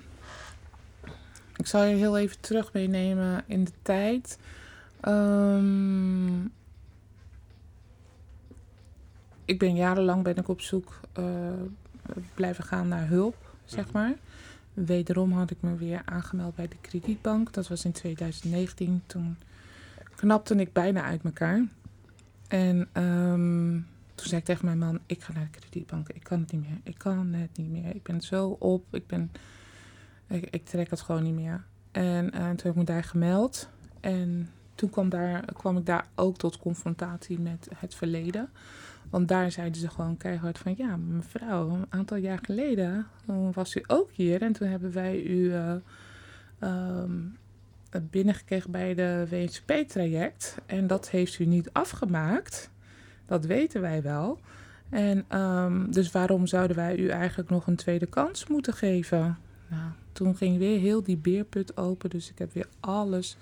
ik zal je heel even terug meenemen in de tijd. Ehm, ik ben jarenlang ben ik op zoek eh, blijven gaan naar hulp, zeg maar. Wederom had ik me weer aangemeld bij de kredietbank. Dat was in 2019. Toen knapte ik bijna uit elkaar. En ehm, toen zei ik tegen mijn man, ik ga naar de kredietbank. Ik kan het niet meer. Ik kan het niet meer. Ik ben zo op. Ik, ben, ik, ik trek het gewoon niet meer. En eh, toen heb ik me daar gemeld. En toen kwam, daar, kwam ik daar ook tot confrontatie met het verleden. Want daar zeiden ze gewoon keihard van... Ja, mevrouw, een aantal jaar geleden eh, was u ook hier. En toen hebben wij u eh, ehm, binnengekregen bij de WSP-traject. En dat heeft u niet afgemaakt. Dat weten wij wel. En ehm, dus waarom zouden wij u eigenlijk nog een tweede kans moeten geven? Nou, toen ging weer heel die beerput open. Dus ik heb weer alles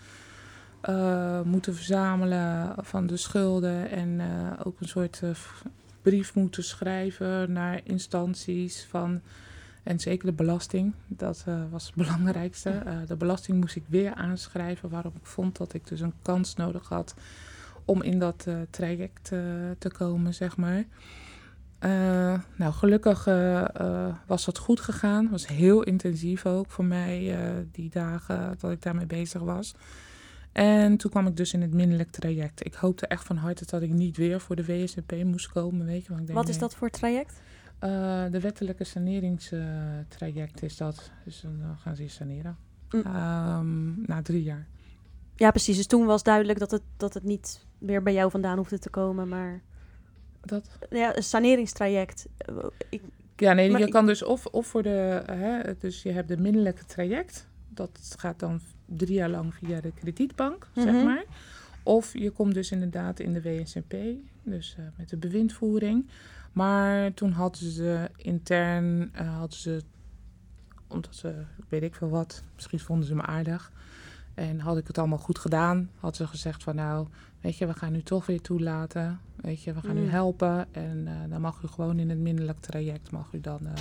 eh, moeten verzamelen van de schulden. En eh, ook een soort eh, brief moeten schrijven naar instanties van. En zeker de belasting, dat was het belangrijkste. De belasting moest ik weer aanschrijven, waarom ik vond dat ik dus een kans nodig had om in dat traject te komen, zeg maar. Eh, nou, gelukkig eh, eh, was dat goed gegaan. was heel intensief ook voor mij, die dagen dat ik daarmee bezig was. En toen kwam ik dus in het minderlijk traject. Ik hoopte echt van harte dat ik niet weer voor de WSNP moest komen, weet je. Want ik denk, Wat is nee. dat voor traject? De wettelijke saneringstraject is dat. Dus dan gaan ze je saneren. Mm. Ehm, na drie jaar. Ja, precies. Dus toen was duidelijk dat het, dat het niet meer bij jou vandaan hoefde te komen, maar... Dat? Ja, een saneringstraject. Ik, Ja, nee, Maar je ik- kan dus of, of voor de, hè, dus je hebt de minderlijke traject. Dat gaat dan drie jaar lang via de kredietbank, zeg Mhm. maar. Of je komt dus inderdaad in de WSNP, dus eh, met de bewindvoering. Maar toen hadden ze intern, eh, hadden ze, omdat ze, weet ik veel wat, misschien vonden ze me aardig. En had ik het allemaal goed gedaan, had ze gezegd van nou, weet je, we gaan u toch weer toelaten. Weet je, we gaan u Mm. helpen. En eh, dan mag u gewoon in het minderlijk traject, mag u dan eh,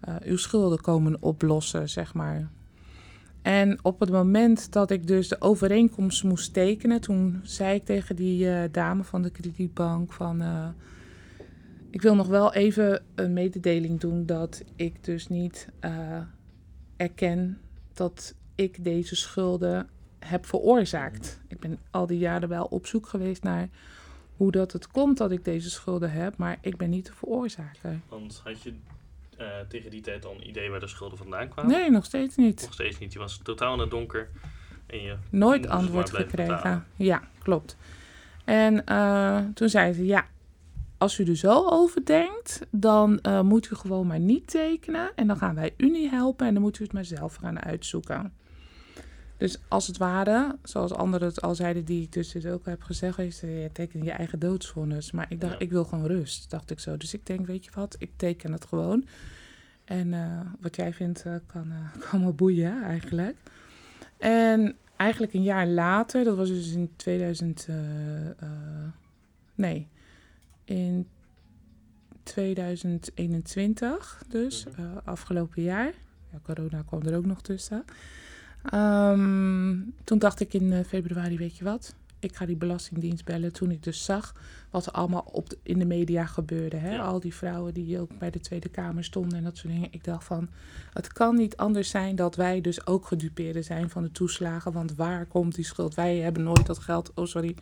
eh, uw schulden komen oplossen, zeg maar. En op het moment dat ik dus de overeenkomst moest tekenen, toen zei ik tegen die dame van de kredietbank van, ik wil nog wel even een mededeling doen dat ik dus niet erken dat ik deze schulden heb veroorzaakt. Ik ben al die jaren wel op zoek geweest naar hoe dat het komt dat ik deze schulden heb, maar ik ben niet de veroorzaker. Want had je eh, tegen die tijd al een idee waar de schulden vandaan kwamen? Nee, nog steeds niet. Nog steeds niet. Je was totaal in het donker. En je Nooit antwoord gekregen. betalen. Ja, klopt. En eh, toen zei ze, ja, als u er zo over denkt, dan eh, moet u gewoon maar niet tekenen. En dan gaan wij u niet helpen en dan moet u het maar zelf gaan uitzoeken. Dus als het ware, zoals anderen het al zeiden, die ik dus dit ook heb gezegd, is je tekent je eigen doodsvonnis. Maar ik dacht, Ja. ik wil gewoon rust, dacht ik zo. Dus ik denk, weet je wat, ik teken het gewoon. En eh, wat jij vindt, eh, kan, eh, kan me boeien eigenlijk. En eigenlijk een jaar later, dat was dus in 2000, eh, eh, nee, in 2021 dus, Mhm. afgelopen jaar. Ja, corona kwam er ook nog tussen. Ehm, toen dacht ik in eh, februari, weet je wat? Ik ga die belastingdienst bellen. Toen ik dus zag wat er allemaal op de- in de media gebeurde. Hè? Ja. Al die vrouwen die ook bij de Tweede Kamer stonden en dat soort dingen. Ik dacht van, het kan niet anders zijn dat wij dus ook gedupeerden zijn van de toeslagen. Want waar komt die schuld? Wij hebben nooit dat geld, oh sorry,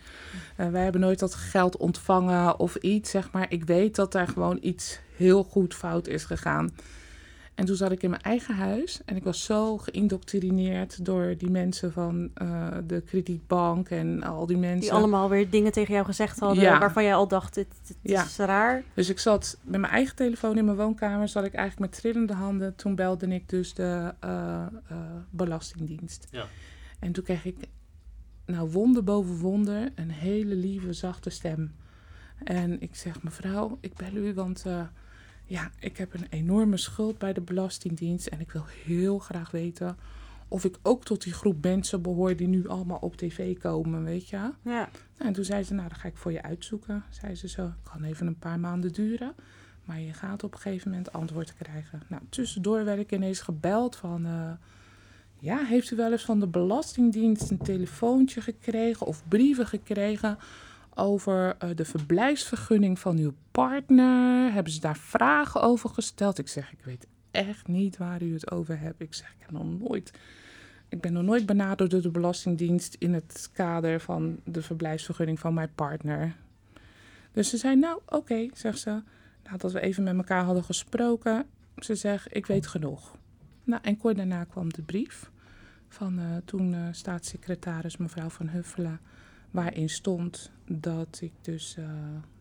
Eh, wij hebben nooit dat geld ontvangen of iets, zeg maar. Ik weet dat daar gewoon iets heel goed fout is gegaan. En toen zat ik in mijn eigen huis en ik was zo geïndoctrineerd door die mensen van eh, de kredietbank en al die mensen. Die allemaal weer dingen tegen jou gezegd hadden Ja. waarvan jij al dacht, dit, dit Ja. is raar. Dus ik zat met mijn eigen telefoon in mijn woonkamer, zat ik eigenlijk met trillende handen. Toen belde ik dus de eh, eh, Belastingdienst. Ja. En toen kreeg ik, nou wonder boven wonder, een hele lieve, zachte stem. En ik zeg, mevrouw, ik bel u, want eh, ja, ik heb een enorme schuld bij de Belastingdienst. En ik wil heel graag weten of ik ook tot die groep mensen behoor die nu allemaal op tv komen, weet je. Ja. En toen zei ze, nou, dat ga ik voor je uitzoeken. Zei ze zo, kan even een paar maanden duren. Maar je gaat op een gegeven moment antwoord krijgen. Nou, tussendoor werd ik ineens gebeld van... eh, ja, heeft u wel eens van de Belastingdienst een telefoontje gekregen... of brieven gekregen over eh, de verblijfsvergunning van uw partner? Hebben ze daar vragen over gesteld? Ik zeg, ik weet echt niet waar u het over hebt. Ik zeg, ik heb nog nooit... Ik ben nog nooit benaderd door de Belastingdienst in het kader van de verblijfsvergunning van mijn partner. Dus ze zei, nou oké, zegt ze. Nadat we even met elkaar hadden gesproken, ze zegt, ik weet genoeg. Nou, en kort daarna kwam de brief van eh, toen eh, staatssecretaris mevrouw Van Huffelen, waarin stond dat ik dus eh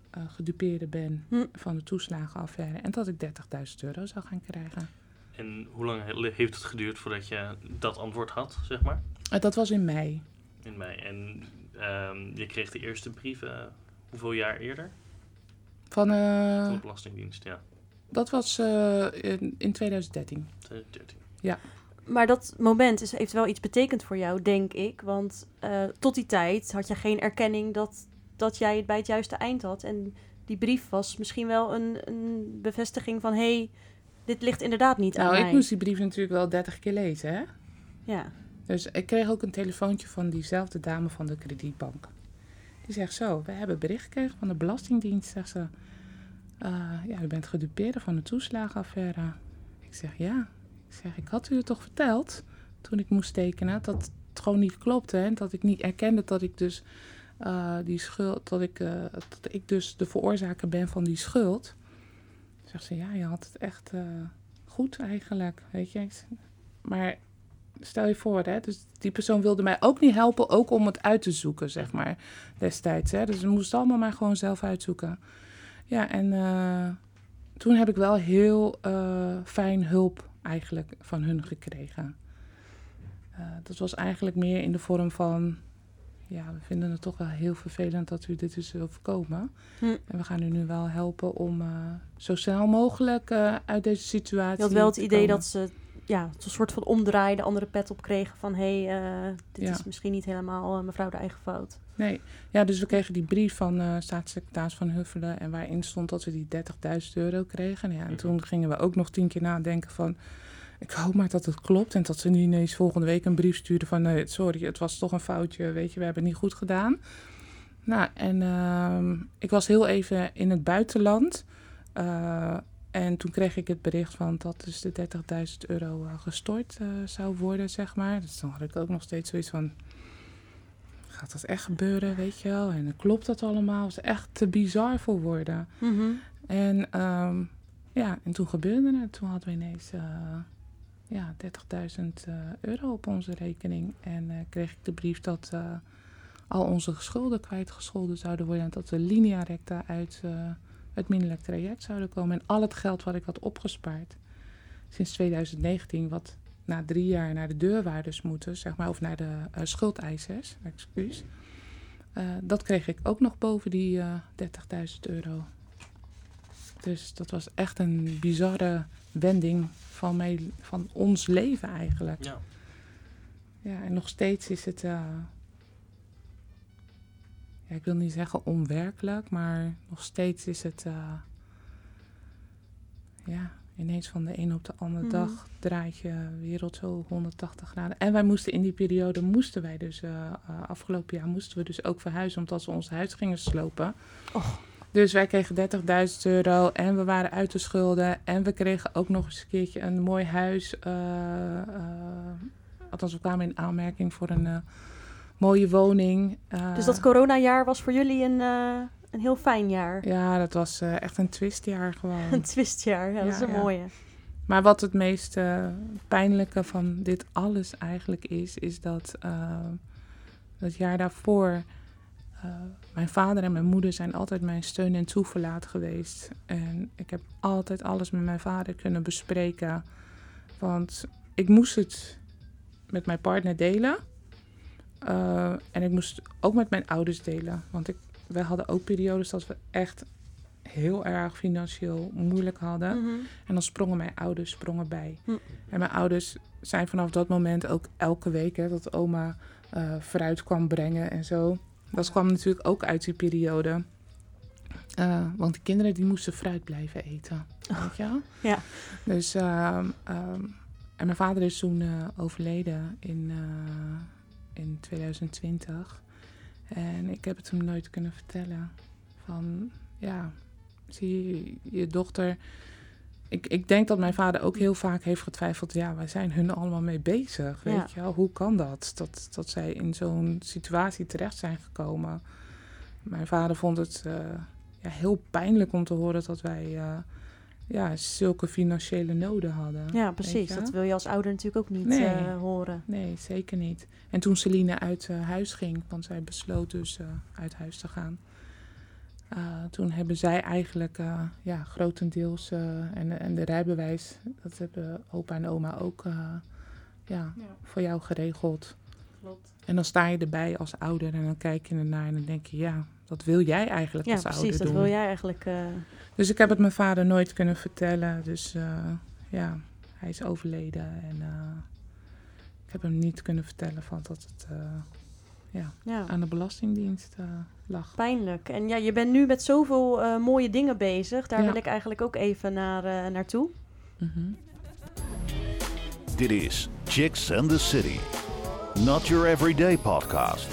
eh, gedupeerde ben Hm. van de toeslagenaffaire en dat ik 30.000 euro zou gaan krijgen. En hoe lang he- heeft het geduurd voordat je dat antwoord had, zeg maar? Eh, dat was in mei. In mei. En ehm, je kreeg de eerste brief hoeveel jaar eerder? Van, eh, Van de Belastingdienst, ja. dat was eh, in, in 2013. 2013. Maar dat moment is, heeft wel iets betekend voor jou, denk ik. Want eh, tot die tijd had je geen erkenning dat, dat jij het bij het juiste eind had. En die brief was misschien wel een, een bevestiging van... hé, hey, dit ligt inderdaad niet aan Nou, mij. ik moest die brief natuurlijk wel 30 keer lezen, hè? Ja. Dus ik kreeg ook een telefoontje van diezelfde dame van de kredietbank. Die zegt zo, we hebben bericht gekregen van de Belastingdienst, zegt ze. "Eh, ja, u bent gedupeerde van de toeslagenaffaire. Ik zeg, ja. Ik zeg, ik had u het toch verteld toen ik moest tekenen dat het gewoon niet klopte. En dat ik niet erkende dat ik dus eh, die schuld, dat ik, eh, dat ik dus de veroorzaker ben van die schuld. Zegt ze, ja, je had het echt eh, goed eigenlijk, weet je. Ik zeg, Maar stel je voor, hè, dus die persoon wilde mij ook niet helpen, ook om het uit te zoeken, zeg maar, destijds. Hè. Dus we moesten allemaal maar gewoon zelf uitzoeken. Ja, en toen heb ik wel heel fijn hulp eigenlijk van hun gekregen. Eh, dat was eigenlijk meer in de vorm van, ja, we vinden het toch wel heel vervelend dat u dit is overkomen. Hm. En we gaan u nu wel helpen om eh, zo snel mogelijk eh, uit deze situatie Je had wel het idee komen. dat ze ja, een soort van omdraaien, de andere pet op kregen van hé, hey, uh, dit Ja. is misschien niet helemaal eh, mevrouw de eigen fout. Nee, ja, dus we kregen die brief van eh staatssecretaris Van Huffelen... en waarin stond dat we die 30.000 euro kregen. Ja, en toen gingen we ook nog tien keer nadenken van... ik hoop maar dat het klopt en dat ze niet ineens volgende week een brief sturen van... nee, sorry, het was toch een foutje, weet je, we hebben het niet goed gedaan. Nou, en ehm, ik was heel even in het buitenland... en toen kreeg ik het bericht van dat dus de 30.000 euro eh, gestort eh, zou worden, zeg maar. Dus dan had ik ook nog steeds zoiets van gaat dat echt gebeuren, weet je wel? En klopt dat allemaal? Het is echt te bizar voor woorden. Mhm. En ehm, ja, en toen gebeurde het. Toen hadden we ineens eh, ja, 30.000 eh, euro op onze rekening. En kreeg ik de brief dat al onze schulden kwijtgescholden zouden worden. En dat we linea recta uit het minderlijk traject zouden komen. En al het geld wat ik had opgespaard sinds 2019, wat na drie jaar naar de deurwaarders moeten, zeg maar, of naar de eh, schuldeisers, excuus. Eh, dat kreeg ik ook nog boven die eh 30.000 euro. Dus dat was echt een bizarre wending van, mijn, van ons leven eigenlijk. Ja. Ja, en nog steeds is het, ja, ik wil niet zeggen onwerkelijk, maar nog steeds is het, eh, ja, ineens van de een op de andere Mhm. dag draait je wereld zo 180 graden. En wij moesten in die periode, moesten wij dus, eh, eh, afgelopen jaar moesten we dus ook verhuizen, omdat ze ons huis gingen slopen. Och. Dus wij kregen 30.000 euro en we waren uit de schulden. En we kregen ook nog eens een keertje een mooi huis. althans, we kwamen in aanmerking voor een mooie woning. Eh, Dus dat coronajaar was voor jullie een, eh, een heel fijn jaar. Ja, dat was eh, echt een twistjaar gewoon. Een twistjaar, ja, dat is een ja. mooie. Maar wat het meest pijnlijke van dit alles eigenlijk is, is dat het jaar daarvoor. mijn vader en mijn moeder zijn altijd mijn steun en toeverlaat geweest. En ik heb altijd alles met mijn vader kunnen bespreken. Want ik moest het met mijn partner delen. Eh, en ik moest ook met mijn ouders delen. Want ik, wij hadden ook periodes dat we echt heel erg financieel moeilijk hadden. Mhm. En dan sprongen mijn ouders sprongen bij. Hm. En mijn ouders zijn vanaf dat moment ook elke week hè, dat oma eh, fruit kwam brengen en zo. Dat kwam natuurlijk ook uit die periode. Eh, want de kinderen die moesten fruit blijven eten. Weet je wel? Ja. Dus, ehm, ehm, en mijn vader is toen overleden in, in 2020. En ik heb het hem nooit kunnen vertellen. Van, ja, zie je, je dochter... Ik, ik denk dat mijn vader ook heel vaak heeft getwijfeld... ja, wij zijn hun allemaal mee bezig, weet Ja. je wel? Hoe kan dat? dat? Dat zij in zo'n situatie terecht zijn gekomen. Mijn vader vond het eh, ja, heel pijnlijk om te horen dat wij... eh, ja, zulke financiële noden hadden. Ja, precies. Dat wil je als ouder natuurlijk ook niet Nee. eh, horen. Nee, zeker niet. En toen Celine uit eh, huis ging, want zij besloot dus eh, uit huis te gaan. eh, toen hebben zij eigenlijk eh, ja, grotendeels, eh, en, en de rijbewijs, dat hebben opa en oma ook eh, ja, voor jou geregeld. Klopt. En dan sta je erbij als ouder en dan kijk je ernaar en dan denk je, ja, dat wil jij eigenlijk Ja, als precies. ouder Dat doen. wil jij eigenlijk. eh, Dus ik heb het mijn vader nooit kunnen vertellen. Dus eh, ja, hij is overleden. En eh, ik heb hem niet kunnen vertellen van dat het eh, ja, ja. aan de Belastingdienst eh, lag. Pijnlijk. En ja, je bent nu met zoveel eh, mooie dingen bezig. Daar Ja. wil ik eigenlijk ook even naar, eh, naartoe. Mhm. Dit is Chicks and the City. Not your everyday podcast.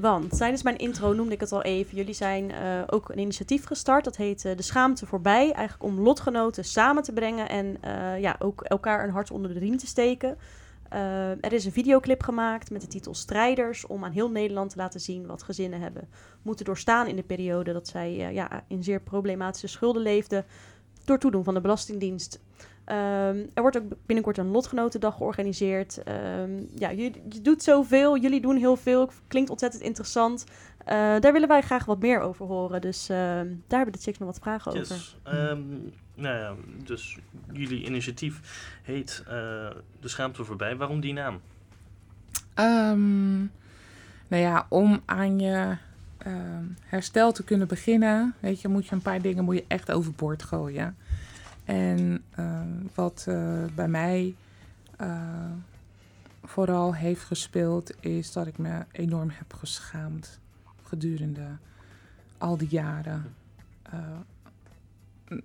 Want tijdens mijn intro noemde ik het al even. Jullie zijn eh, ook een initiatief gestart. Dat heet eh, De Schaamte Voorbij. Eigenlijk om lotgenoten samen te brengen. En eh, ja, ook elkaar een hart onder de riem te steken. Er is een videoclip gemaakt met de titel Strijders. Om aan heel Nederland te laten zien wat gezinnen hebben moeten doorstaan in de periode dat zij ja, in zeer problematische schulden leefden. Door toedoen van de Belastingdienst. Ehm, er wordt ook binnenkort een lotgenotendag georganiseerd. Ehm, ja, je, je doet zoveel, jullie doen heel veel. Klinkt ontzettend interessant. Eh, daar willen wij graag wat meer over horen. Dus ehm, daar hebben de chicks nog wat vragen over. Ehm, nou ja, dus jullie initiatief heet eh, De Schaamte Voorbij. Waarom die naam? Ehm, nou ja, om aan je ehm, herstel te kunnen beginnen, weet je, moet je een paar dingen moet je echt overboord gooien. En eh, wat eh, bij mij eh, vooral heeft gespeeld, is dat ik me enorm heb geschaamd gedurende al die jaren. Eh,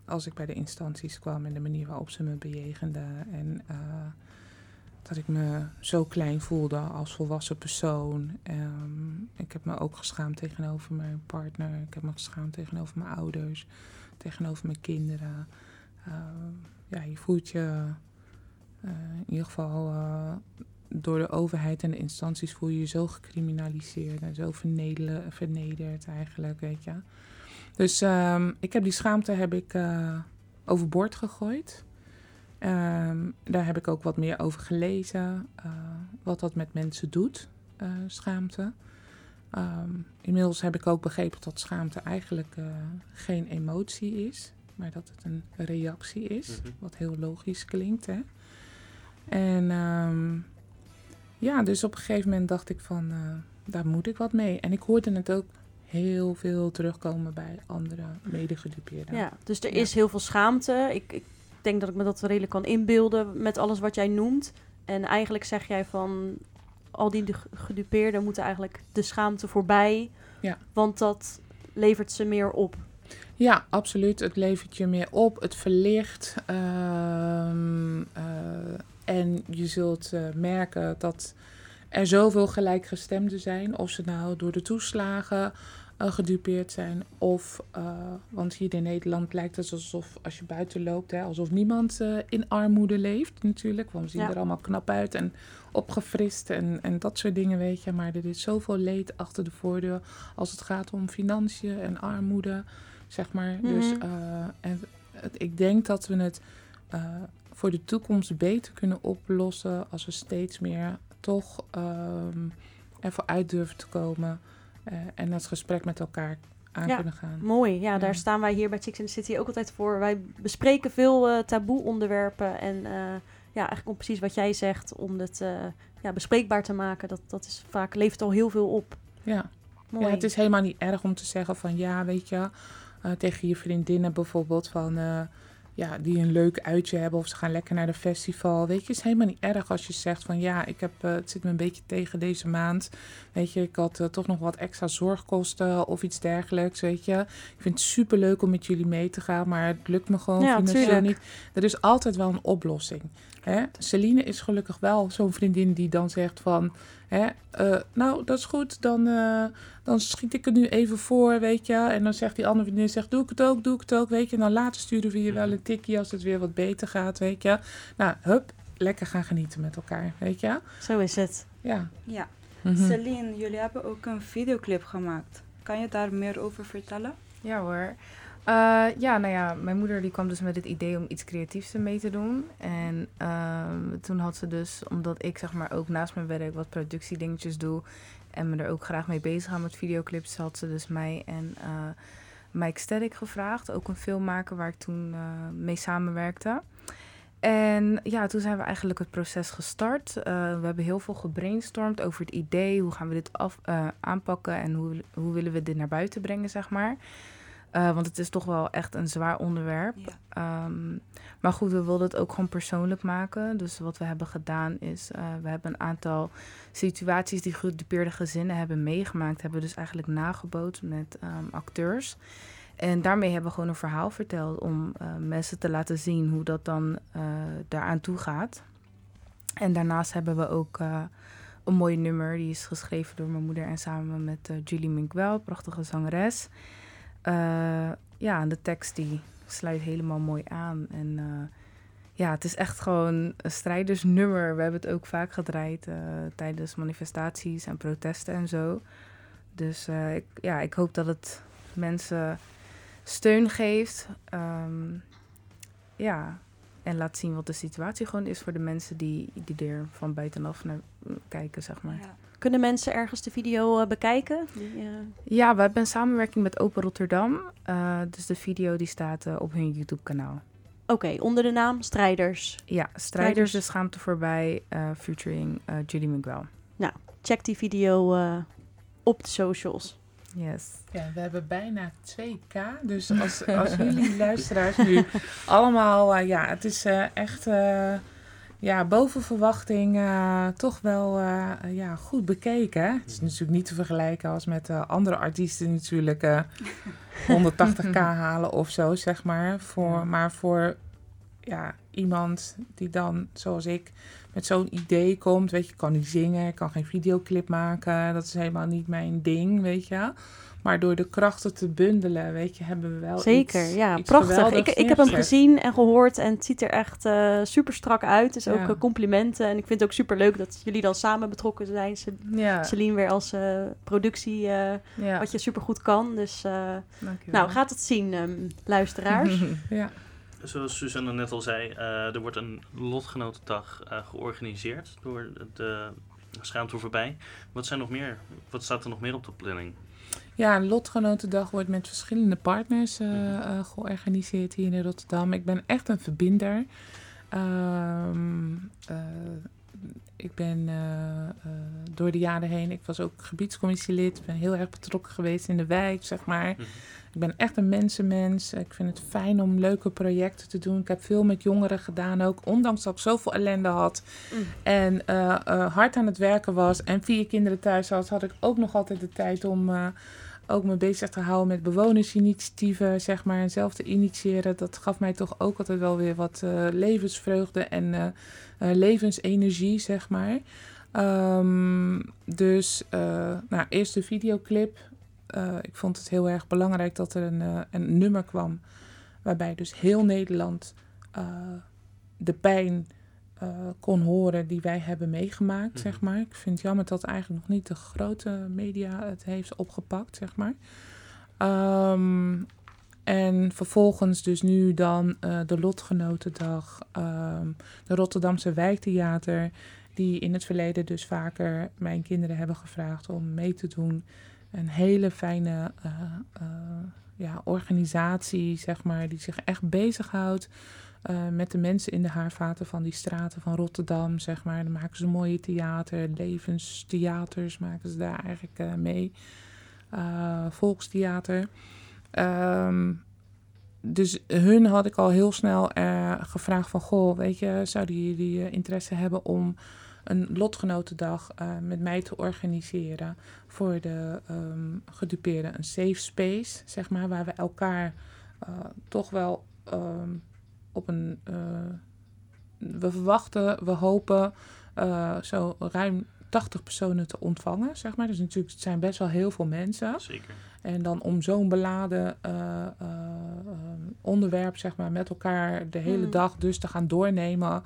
als ik bij de instanties kwam en de manier waarop ze me bejegenden. En dat ik me zo klein voelde als volwassen persoon. Ehm, ik heb me ook geschaamd tegenover mijn partner. Ik heb me geschaamd tegenover mijn ouders. Tegenover mijn kinderen. Ehm, ja, je voelt je eh, in ieder geval eh, door de overheid en de instanties voel je je zo gecriminaliseerd en zo vernederd eigenlijk, weet je. Dus ehm, ik heb die schaamte heb ik eh, overboord gegooid. Ehm, daar heb ik ook wat meer over gelezen. eh, wat dat met mensen doet, eh, schaamte. Ehm, inmiddels heb ik ook begrepen dat schaamte eigenlijk eh, geen emotie is, maar dat het een reactie is. Mhm. Wat heel logisch klinkt, hè. En ehm, ja, dus op een gegeven moment dacht ik van, eh, daar moet ik wat mee. En ik hoorde het ook heel veel terugkomen bij andere medegedupeerden. Ja, dus er Ja. is heel veel schaamte. Ik, ik denk dat ik me dat redelijk kan inbeelden met alles wat jij noemt. En eigenlijk zeg jij van al die de- gedupeerden moeten eigenlijk de schaamte voorbij. Ja. Want dat levert ze meer op. Ja, absoluut. Het levert je meer op, het verlicht. ehm, eh, en je zult eh, merken dat er zoveel gelijkgestemden zijn. Of ze nou door de toeslagen eh, gedupeerd zijn. Of, want hier in Nederland lijkt het alsof als je buiten loopt, hè, alsof niemand in armoede leeft natuurlijk. Want we zien Ja. er allemaal knap uit en opgefrist en, en dat soort dingen, weet je. Maar er is zoveel leed achter de voordeur als het gaat om financiën en armoede zeg maar. Dus Mhm. eh, en het, ik denk dat we het eh, voor de toekomst beter kunnen oplossen als we steeds meer toch ehm ervoor uit durven te komen eh, en het gesprek met elkaar aan Ja. kunnen gaan. Mooi, ja, Ja. daar staan wij hier bij Chicks in the City ook altijd voor. Wij bespreken veel eh, taboe onderwerpen. En eh, ja, eigenlijk om precies wat jij zegt, om het eh, ja, bespreekbaar te maken. Dat, dat is vaak, levert al heel veel op. Ja. Mooi. Ja, het is helemaal niet erg om te zeggen van ja, weet je, eh, tegen je vriendinnen bijvoorbeeld van eh, ja, die een leuk uitje hebben of ze gaan lekker naar de festival. Weet je, het is helemaal niet erg als je zegt van ja, ik heb, eh, het zit me een beetje tegen deze maand. Weet je, ik had toch nog wat extra zorgkosten of iets dergelijks, weet je. Ik vind het super leuk om met jullie mee te gaan, maar het lukt me gewoon Ja, financieel niet. Er is altijd wel een oplossing. Hè? Celine is gelukkig wel zo'n vriendin die dan zegt van, hè, eh, nou dat is goed, dan, eh, dan schiet ik het nu even voor, weet je. En dan zegt die andere vriendin, zegt, doe ik het ook, doe ik het ook, weet je. En dan later sturen we je wel een tikkie als het weer wat beter gaat, weet je. Nou, hup, lekker gaan genieten met elkaar, weet je. Zo is het. Ja. Ja. Mhm. Celine, jullie hebben ook een videoclip gemaakt. Kan je daar meer over vertellen? Ja hoor. Eh, ja, nou ja, mijn moeder die kwam dus met het idee om iets creatiefs mee te doen. En ehm, toen had ze dus, omdat ik zeg maar ook naast mijn werk wat productiedingetjes doe en me er ook graag mee bezig ga met videoclips, had ze dus mij en eh, Mike Sterrik gevraagd, ook een filmmaker waar ik toen eh, mee samenwerkte. En ja, toen zijn we eigenlijk het proces gestart. We hebben heel veel gebrainstormd over het idee. Hoe gaan we dit af, aanpakken en hoe, hoe willen we dit naar buiten brengen, zeg maar. Eh, want het is toch wel echt een zwaar onderwerp. Ja. Ehm, maar goed, we wilden het ook gewoon persoonlijk maken. Dus wat we hebben gedaan is, eh, we hebben een aantal situaties die gedupeerde gezinnen hebben meegemaakt, hebben we dus eigenlijk nageboot met ehm, acteurs. En daarmee hebben we gewoon een verhaal verteld om eh, mensen te laten zien hoe dat dan daaraan toe gaat. En daarnaast hebben we ook een mooi nummer, die is geschreven door mijn moeder en samen met Julie Minkwell, prachtige zangeres. Eh, ja, en de tekst die sluit helemaal mooi aan. En eh, ja, het is echt gewoon een strijdersnummer. We hebben het ook vaak gedraaid eh, tijdens manifestaties en protesten en zo. Dus ik, ja, ik hoop dat het mensen steun geeft. Ehm, ja, en laat zien wat de situatie gewoon is voor de mensen die, die er van buitenaf naar mm, kijken, zeg maar. Kunnen mensen ergens de video eh, bekijken? Die, eh, Ja, we hebben een samenwerking met Open Rotterdam. Eh, dus de video die staat op hun YouTube-kanaal. Oké, onder de naam Strijders. Ja, Strijders Strijders. de Schaamte Voorbij, eh featuring eh, Julie Miguel. Check die video eh, op de socials. Yes. Ja, we hebben bijna 2k. Dus als, als jullie luisteraars nu allemaal... eh, ja, het is eh, echt eh, ja, boven verwachting eh, toch wel eh, ja, goed bekeken. Het is natuurlijk niet te vergelijken als met eh, andere artiesten natuurlijk eh, 180k halen of zo, zeg maar. Voor, Maar voor ja, iemand die dan, zoals ik, met zo'n idee komt. Weet je, kan niet zingen, kan geen videoclip maken. Dat is helemaal niet mijn ding, weet je. Maar door de krachten te bundelen, weet je, hebben we wel Zeker, iets, ja, iets prachtig. Ik, ik heb hem gezien en gehoord en het ziet er echt eh, super strak uit. Dus ook Ja. eh, complimenten. En ik vind het ook super leuk dat jullie dan samen betrokken zijn. Ja. Celine weer als eh, productie, eh, ja. wat je super goed kan. Dus eh, nou, gaat het zien, ehm, luisteraars. Ja. Zoals Suzanne net al zei, eh, er wordt een lotgenotendag georganiseerd door de Schaamte voorbij. Wat, zijn nog meer, wat staat er nog meer op de planning? Ja, een lotgenotendag wordt met verschillende partners eh, eh, georganiseerd hier in Rotterdam. Ik ben echt een verbinder. Ehm, eh, ik ben eh, eh, door de jaren heen, ik was ook gebiedscommissielid, ben heel erg betrokken geweest in de wijk, zeg maar. Mhm. Ik ben echt een mensenmens. Ik vind het fijn om leuke projecten te doen. Ik heb veel met jongeren gedaan ook, ondanks dat ik zoveel ellende had. Mm. En eh, hard aan het werken was en vier kinderen thuis had, had ik ook nog altijd de tijd om ook me bezig te houden met bewonersinitiatieven, zeg maar, en zelf te initiëren. Dat gaf mij toch ook altijd wel weer wat eh, levensvreugde en eh, eh, levensenergie, zeg maar. Ehm, dus, nou, eerst de videoclip. Ik vond het heel erg belangrijk dat er een, een nummer kwam waarbij dus heel Nederland de pijn eh, kon horen die wij hebben meegemaakt, Mhm. zeg maar. Ik vind het jammer dat eigenlijk nog niet de grote media het heeft opgepakt, zeg maar. Ehm, en vervolgens dus nu dan eh, de Lotgenotendag, ehm, de Rotterdamse Wijktheater, die in het verleden dus vaker mijn kinderen hebben gevraagd om mee te doen. Een hele fijne eh, ja, organisatie, zeg maar, die zich echt bezighoudt eh, met de mensen in de haarvaten van die straten van Rotterdam, zeg maar. Dan maken ze mooie theater, levenstheaters maken ze daar eigenlijk eh, mee. Eh, volkstheater. Ehm, dus hun had ik al heel snel gevraagd van... Goh, weet je, zouden jullie interesse hebben om een lotgenotendag met mij te organiseren... voor de ehm gedupeerden, een safe space, zeg maar... waar we elkaar toch wel ehm, op een... eh, we verwachten, we hopen eh, zo ruim 80 personen te ontvangen, zeg maar. Dus natuurlijk het zijn best wel heel veel mensen. Zeker. En dan om zo'n beladen eh, onderwerp, zeg maar, met elkaar de hele Hmm. dag dus te gaan doornemen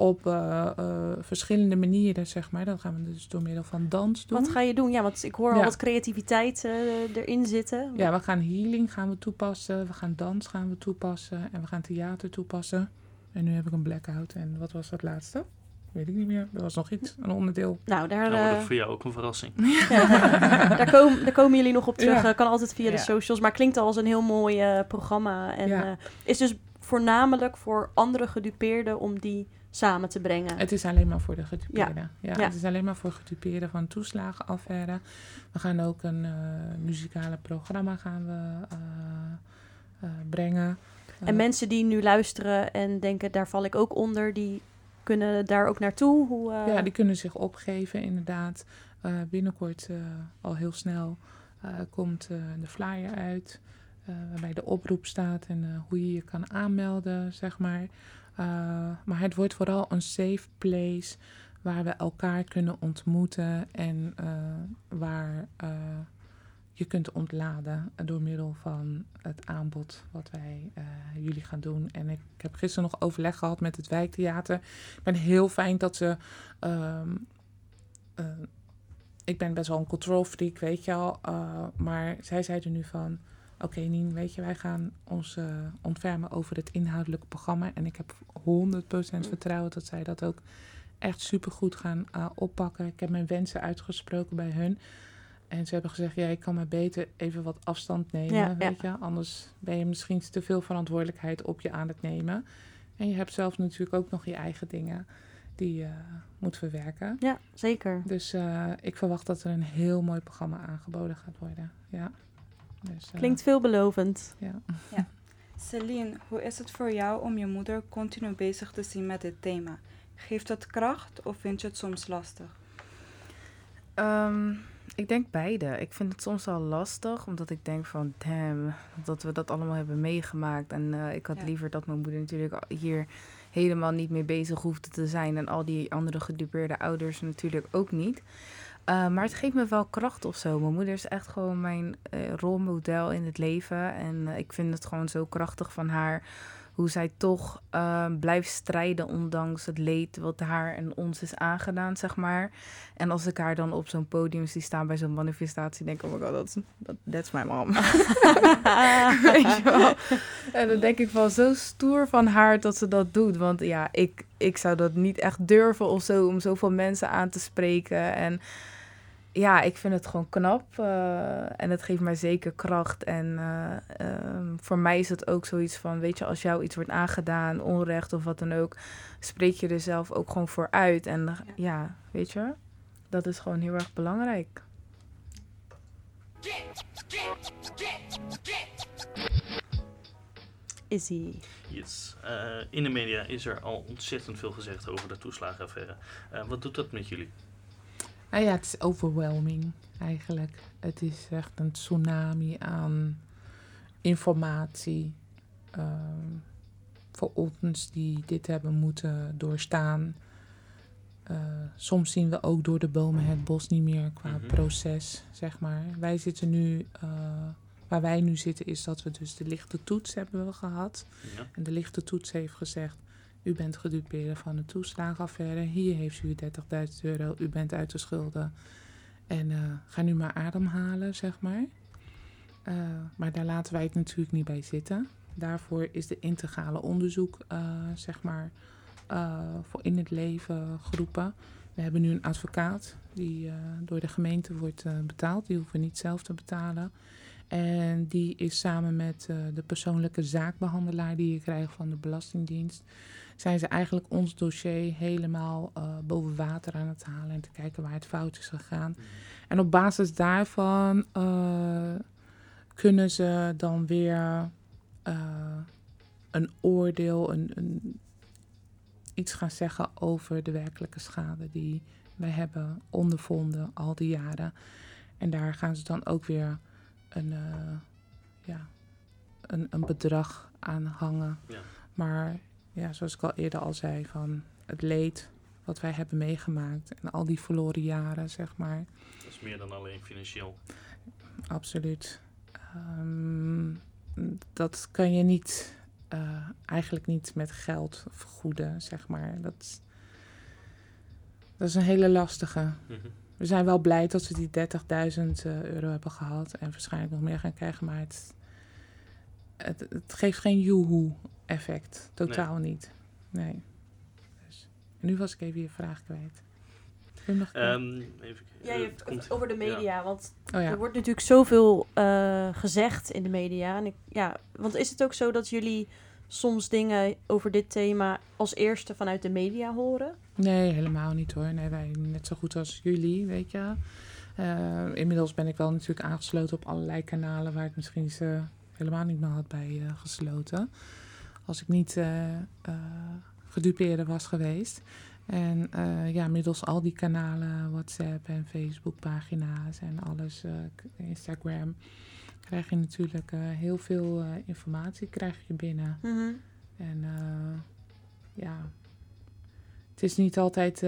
op eh, eh, verschillende manieren, zeg maar. Dat gaan we dus door middel van dans doen. Wat ga je doen? Ja, want ik hoor al Ja. wat creativiteit eh, erin zitten. Ja, we gaan healing gaan we toepassen, we gaan dans gaan we toepassen en we gaan theater toepassen. En nu heb ik een blackout. En wat was dat laatste? Weet ik niet meer. Er was nog iets, een onderdeel. Nou, daar, wordt eh, het voor jou ook een verrassing. daar, komen, daar komen jullie nog op terug. Ja. Kan altijd via de Ja. socials. Maar klinkt al als een heel mooi programma. En Ja. eh, is dus voornamelijk voor andere gedupeerden om die samen te brengen. Het is alleen maar voor de gedupeerden. Ja. Ja. Het is alleen maar voor gedupeerden van toeslagenaffaire. We gaan ook een eh, muzikale programma gaan we, eh, eh, brengen. En mensen die nu luisteren en denken, daar val ik ook onder, die kunnen daar ook naartoe. Hoe, Ja, die kunnen zich opgeven, inderdaad. Binnenkort, al heel snel, komt de flyer uit. waarbij de oproep staat en hoe je je kan aanmelden, zeg maar. Eh, maar het wordt vooral een safe place waar we elkaar kunnen ontmoeten en eh, waar eh, je kunt ontladen door middel van het aanbod wat wij jullie gaan doen. En ik, heb gisteren nog overleg gehad met het wijktheater. Ik ben heel fijn dat ze. ehm, eh, ik ben best wel een control freak, weet je al. maar zij zeiden nu van. Oké, Nien, weet je, wij gaan ons eh, ontfermen over het inhoudelijke programma. En ik heb 100% vertrouwen dat zij dat ook echt supergoed gaan eh, oppakken. Ik heb mijn wensen uitgesproken bij hun. En ze hebben gezegd, ja, ik kan maar beter even wat afstand nemen, Ja, ja. weet je. Anders ben je misschien te veel verantwoordelijkheid op je aan het nemen. En je hebt zelf natuurlijk ook nog je eigen dingen die je moet verwerken. Ja, zeker. Dus eh, ik verwacht dat er een heel mooi programma aangeboden gaat worden. Ja. Dus, eh, Klinkt veelbelovend. Ja. Celine, hoe is het voor jou om je moeder continu bezig te zien met dit thema? Geeft het kracht of vind je het soms lastig? Ehm, ik denk beide. Ik vind het soms wel lastig, omdat ik denk van, damn, dat we dat allemaal hebben meegemaakt. En eh, ik had Ja. liever dat mijn moeder natuurlijk hier helemaal niet mee bezig hoefde te zijn. En al die andere gedupeerde ouders natuurlijk ook niet. Uh, maar het geeft me wel kracht of zo. Mijn moeder is echt gewoon mijn uh, rolmodel in het leven. En uh, ik vind het gewoon zo krachtig van haar. Hoe zij toch blijft strijden ondanks het leed wat haar en ons is aangedaan, zeg maar. En als ik haar dan op zo'n podium zie staan bij zo'n manifestatie, denk ik, oh my god, that's, that, that's my mom. Weet je wel? En dan denk ik van zo stoer van haar dat ze dat doet. Want ja, ik, ik zou dat niet echt durven of zo, om zoveel mensen aan te spreken. En ja, ik vind het gewoon knap. Uh, en het geeft mij zeker kracht. En uh, um, voor mij is het ook zoiets van, weet je, als jou iets wordt aangedaan, onrecht of wat dan ook, spreek je er zelf ook gewoon voor uit. En ja, ja weet je, dat is gewoon heel erg belangrijk. Izzy. Yes. Uh, in de media is er al ontzettend veel gezegd over de toeslagenaffaire. Uh, wat doet dat met jullie? Nou ja, het is overwhelming eigenlijk. Het is echt een tsunami aan informatie. Uh, voor ons die dit hebben moeten doorstaan. Uh, soms zien we ook door de bomen het bos niet meer qua mm-hmm. proces, zeg maar. Wij zitten nu, uh, waar wij nu zitten, is dat we dus de lichte toets hebben we gehad. Ja. En de lichte toets heeft gezegd, u bent gedupeerd van de toeslagenaffaire. Hier heeft u 30.000 euro. U bent uit de schulden. En uh, ga nu maar ademhalen, zeg maar. Uh, maar daar laten wij het natuurlijk niet bij zitten. Daarvoor is de integrale onderzoek, uh, zeg maar, voor in het leven geroepen. We hebben nu een advocaat die door de gemeente wordt betaald. Die hoeven we niet zelf te betalen. En die is samen met de persoonlijke zaakbehandelaar die je krijgt van de Belastingdienst zijn ze eigenlijk ons dossier helemaal uh, boven water aan het halen en te kijken waar het fout is gegaan. En op basis daarvan uh, kunnen ze dan weer uh, een oordeel, een, een, iets gaan zeggen over de werkelijke schade die wij hebben ondervonden al die jaren. En daar gaan ze dan ook weer een, ja, een, een bedrag aan hangen. Ja. Maar ja, zoals ik al eerder al zei, van het leed wat wij hebben meegemaakt en al die verloren jaren, zeg maar. Dat is meer dan alleen financieel. Absoluut. Um, dat kan je niet, uh, eigenlijk niet met geld vergoeden, zeg maar. Dat, dat is een hele lastige. Mm-hmm. We zijn wel blij dat we die 30.000 uh, euro hebben gehad en waarschijnlijk nog meer gaan krijgen, maar het, het, het geeft geen joehoe effect. Totaal nee. niet. Nee. Dus. En nu was ik even je vraag kwijt. Nog um, even, ja, je, komt, over de media, ja. want oh, ja. er wordt natuurlijk zoveel uh, gezegd in de media. En ik, ja, want is het ook zo dat jullie soms dingen over dit thema als eerste vanuit de media horen? Nee, helemaal niet hoor. Nee, wij net zo goed als jullie, weet je. Uh, inmiddels ben ik wel natuurlijk aangesloten op allerlei kanalen waar ik misschien ze helemaal niet meer had bij uh, gesloten. Als ik niet uh, uh, gedupeerde was geweest. En uh, ja, middels al die kanalen, WhatsApp en Facebook-pagina's en alles, Instagram, krijg je natuurlijk heel veel informatie krijg je binnen. Mm-hmm. En ja, het is niet altijd,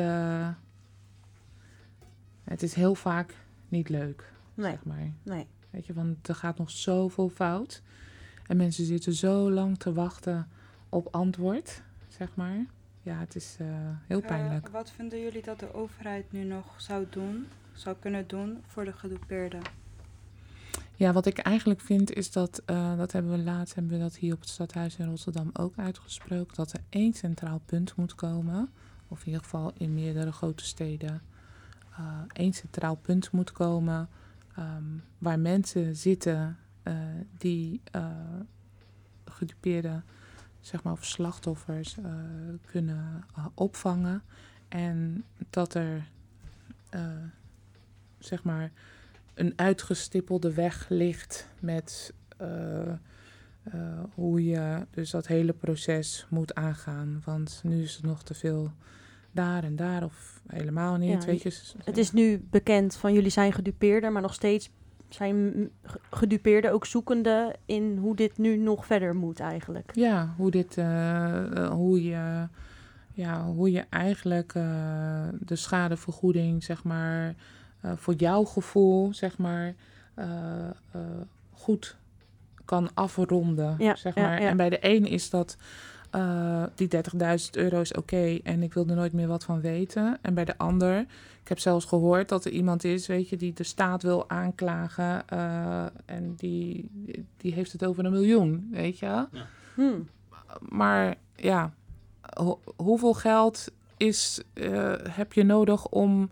het is heel vaak niet leuk, nee. zeg maar. Nee. Weet je, want er gaat nog zoveel fout. En mensen zitten zo lang te wachten op antwoord, zeg maar. Ja, het is uh, heel pijnlijk. Uh, wat vinden jullie dat de overheid nu nog zou doen, zou kunnen doen voor de gedupeerden? Ja, wat ik eigenlijk vind is dat, uh, dat hebben we laatst, hebben we dat hier op het stadhuis in Rotterdam ook uitgesproken, dat er één centraal punt moet komen, of in ieder geval in meerdere grote steden, één centraal punt moet komen um, waar mensen zitten uh, die uh, gedupeerde, zeg maar, of slachtoffers uh, kunnen opvangen En dat er, eh, zeg maar, een uitgestippelde weg ligt met eh, eh, hoe je dus dat hele proces moet aangaan. Want nu is het nog te veel daar en daar of helemaal niet. Ja, weet je. Het is nu bekend van jullie zijn gedupeerder, maar nog steeds zijn gedupeerden ook zoekende in hoe dit nu nog verder moet eigenlijk. Ja, hoe dit, eh, eh, hoe je, ja, hoe je eigenlijk eh, de schadevergoeding, zeg maar, voor jouw gevoel, zeg maar, goed kan afronden, Ja, zeg maar. ja. En bij de een is dat eh, die 30.000 euro is oké en ik wil er nooit meer wat van weten. En bij de ander, ik heb zelfs gehoord dat er iemand is, weet je, die de staat wil aanklagen eh, en die, die heeft het over een miljoen, weet je. Hmm. Maar ja, ho- hoeveel geld is, eh, heb je nodig om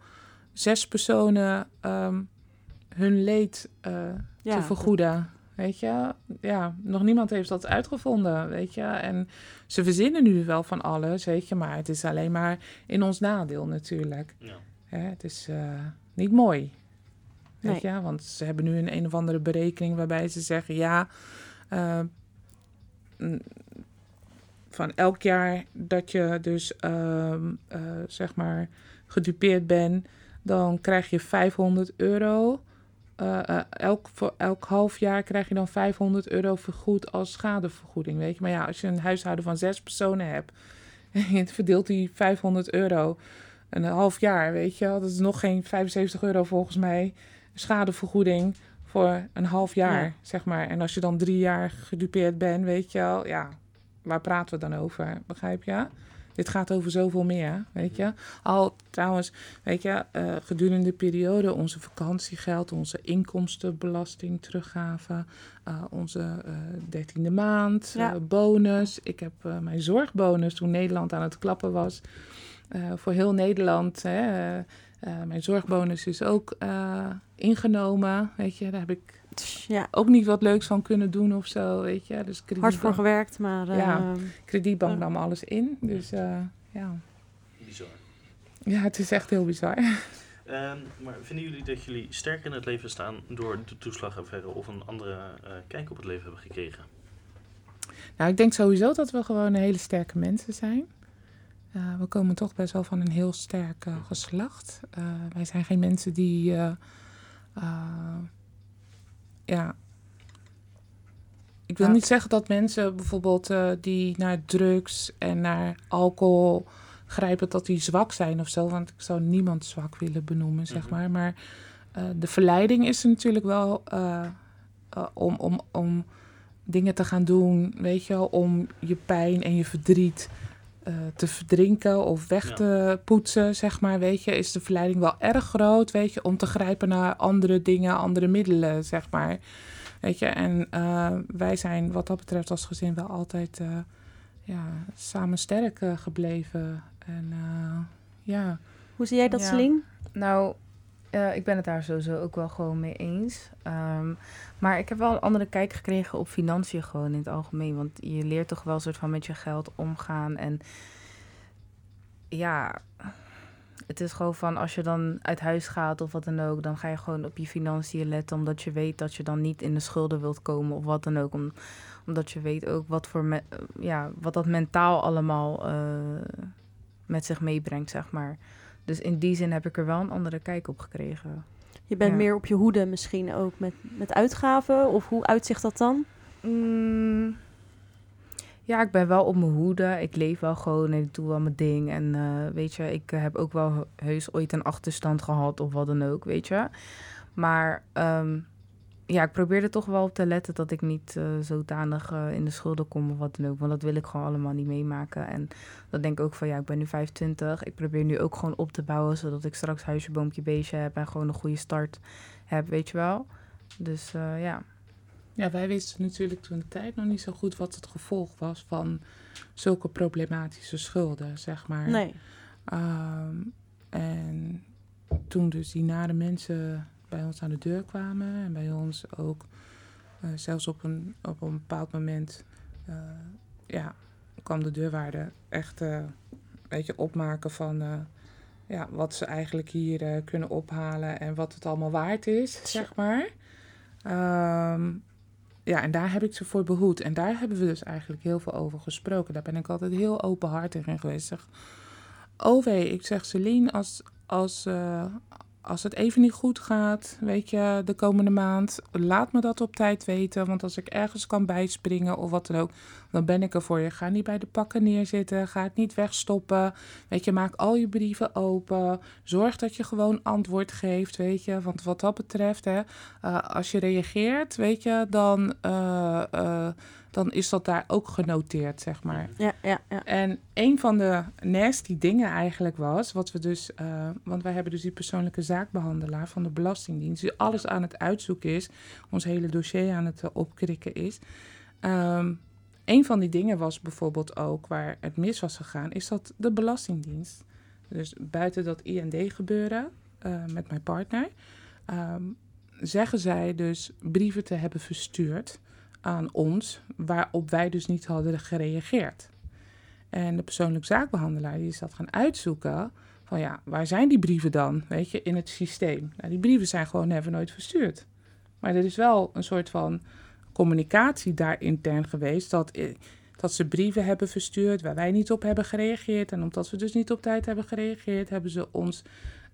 zes personen ehm, hun leed eh, Ja, te vergoeden? Weet je, ja, nog niemand heeft dat uitgevonden, weet je. En ze verzinnen nu wel van alles, weet je, maar het is alleen maar in ons nadeel natuurlijk. Ja. Hè, het is eh, niet mooi. Weet Nee. je, want ze hebben nu een een of andere berekening waarbij ze zeggen, ja, eh, mm, van elk jaar dat je dus, ehm, eh, zeg maar, gedupeerd bent, dan krijg je 500 euro. Eh, eh, elk, voor elk half jaar krijg je dan 500 euro vergoed als schadevergoeding, weet je. Maar ja, als je een huishouden van zes personen hebt en je verdeelt die 500 euro een half jaar, weet je. Dat is nog geen 75 euro volgens mij schadevergoeding voor een half jaar, Ja. zeg maar. En als je dan drie jaar gedupeerd bent, weet je wel, ja, waar praten we dan over? Begrijp je? Dit gaat over zoveel meer, weet je. Al trouwens, weet je, eh, gedurende de periode onze vakantiegeld, onze inkomstenbelasting teruggave, eh, onze eh, dertiende maand, Ja. eh, bonus. Ik heb mijn zorgbonus toen Nederland aan het klappen was. voor heel Nederland. Hè, mijn zorgbonus is ook ingenomen. Weet je, daar heb ik Ja, ook niet wat leuks van kunnen doen of zo. Weet je, dus hard voor gewerkt, maar eh, Ja. kredietbank Ja. nam alles in. Dus eh, ja. Bizar. ja, het is echt heel bizar. Ehm, maar vinden jullie dat jullie sterker in het leven staan door de toeslagaffaire of een andere eh, kijk op het leven hebben gekregen? Nou, ik denk sowieso dat we gewoon hele sterke mensen zijn. Eh, we komen toch best wel van een heel sterk eh, geslacht. Eh, wij zijn geen mensen die. Ja. Ik wil Ja. niet zeggen dat mensen bijvoorbeeld eh, die naar drugs en naar alcohol grijpen, dat die zwak zijn of zo. Want ik zou niemand zwak willen benoemen, zeg Mhm. maar. Maar eh, de verleiding is er natuurlijk wel eh, om, om, om dingen te gaan doen, weet je wel, om je pijn en je verdriet eh, te verdrinken of weg Ja. te poetsen, zeg maar, weet je, is de verleiding wel erg groot, weet je, om te grijpen naar andere dingen, andere middelen, zeg maar. Weet je, en eh, wij zijn wat dat betreft als gezin wel altijd eh, ja, samen sterk eh, gebleven. En eh, ja, hoe zie jij dat, Ja. Celine? Nou, eh, ik ben het daar sowieso ook wel gewoon mee eens. Ehm, maar ik heb wel een andere kijk gekregen op financiën gewoon in het algemeen. Want je leert toch wel een soort van met je geld omgaan. En ja, het is gewoon van als je dan uit huis gaat of wat dan ook, dan ga je gewoon op je financiën letten. Omdat je weet dat je dan niet in de schulden wilt komen of wat dan ook. Om, omdat je weet ook wat, voor ja, wat dat mentaal allemaal eh, met zich meebrengt, zeg maar. Dus in die zin heb ik er wel een andere kijk op gekregen. Je bent Ja. meer op je hoede misschien ook met, met uitgaven, of hoe uitzicht dat dan? Mm, ja, ik ben wel op mijn hoede. Ik leef wel gewoon en ik doe wel mijn ding. En eh, weet je, ik heb ook wel heus ooit een achterstand gehad of wat dan ook, weet je. Maar ehm, ja, ik probeer er toch wel op te letten dat ik niet eh, zodanig eh, in de schulden kom of wat dan ook. Want dat wil ik gewoon allemaal niet meemaken. En dan denk ik ook van ja, ik ben nu 25. Ik probeer nu ook gewoon op te bouwen, zodat ik straks huisje, boompje, beestje heb en gewoon een goede start heb, weet je wel. Dus eh, ja. Ja, wij wisten natuurlijk toen de tijd nog niet zo goed wat het gevolg was van zulke problematische schulden, zeg maar. Nee. Ehm, en toen dus die nare mensen bij ons aan de deur kwamen en bij ons ook eh, zelfs op een, op een bepaald moment eh, ja, kwam de deurwaarder echt eh, een beetje opmaken van ja, wat ze eigenlijk hier kunnen ophalen en wat het allemaal waard is, zeg maar. Ehm, ja, en daar heb ik ze voor behoed. En daar hebben we dus eigenlijk heel veel over gesproken. Daar ben ik altijd heel openhartig in geweest. Zeg, oh wee, ik zeg Celine, als, als, als het even niet goed gaat, weet je, de komende maand, laat me dat op tijd weten. Want als ik ergens kan bijspringen of wat dan ook, dan ben ik er voor je. Ga niet bij de pakken neerzitten, ga het niet wegstoppen. Weet je, maak al je brieven open. Zorg dat je gewoon antwoord geeft, weet je. Want wat dat betreft, hè, uh, als je reageert, weet je, dan... Uh, uh, dan is dat daar ook genoteerd, zeg maar. Ja, ja, ja. En een van de nasty dingen eigenlijk was, wat we dus, uh, want wij hebben dus die persoonlijke zaakbehandelaar van de Belastingdienst, die alles aan het uitzoeken is, ons hele dossier aan het uh, opkrikken is. Um, een van die dingen was bijvoorbeeld ook waar het mis was gegaan, is dat de Belastingdienst, dus buiten dat IND gebeuren uh, met mijn partner, um, zeggen zij dus brieven te hebben verstuurd aan ons, waarop wij dus niet hadden gereageerd. En de persoonlijk zaakbehandelaar die is dat gaan uitzoeken van ja, waar zijn die brieven dan, weet je, in het systeem. Nou, die brieven zijn gewoon never nooit verstuurd. Maar er is wel een soort van communicatie daar intern geweest dat, dat ze brieven hebben verstuurd waar wij niet op hebben gereageerd. En omdat we dus niet op tijd hebben gereageerd, hebben ze ons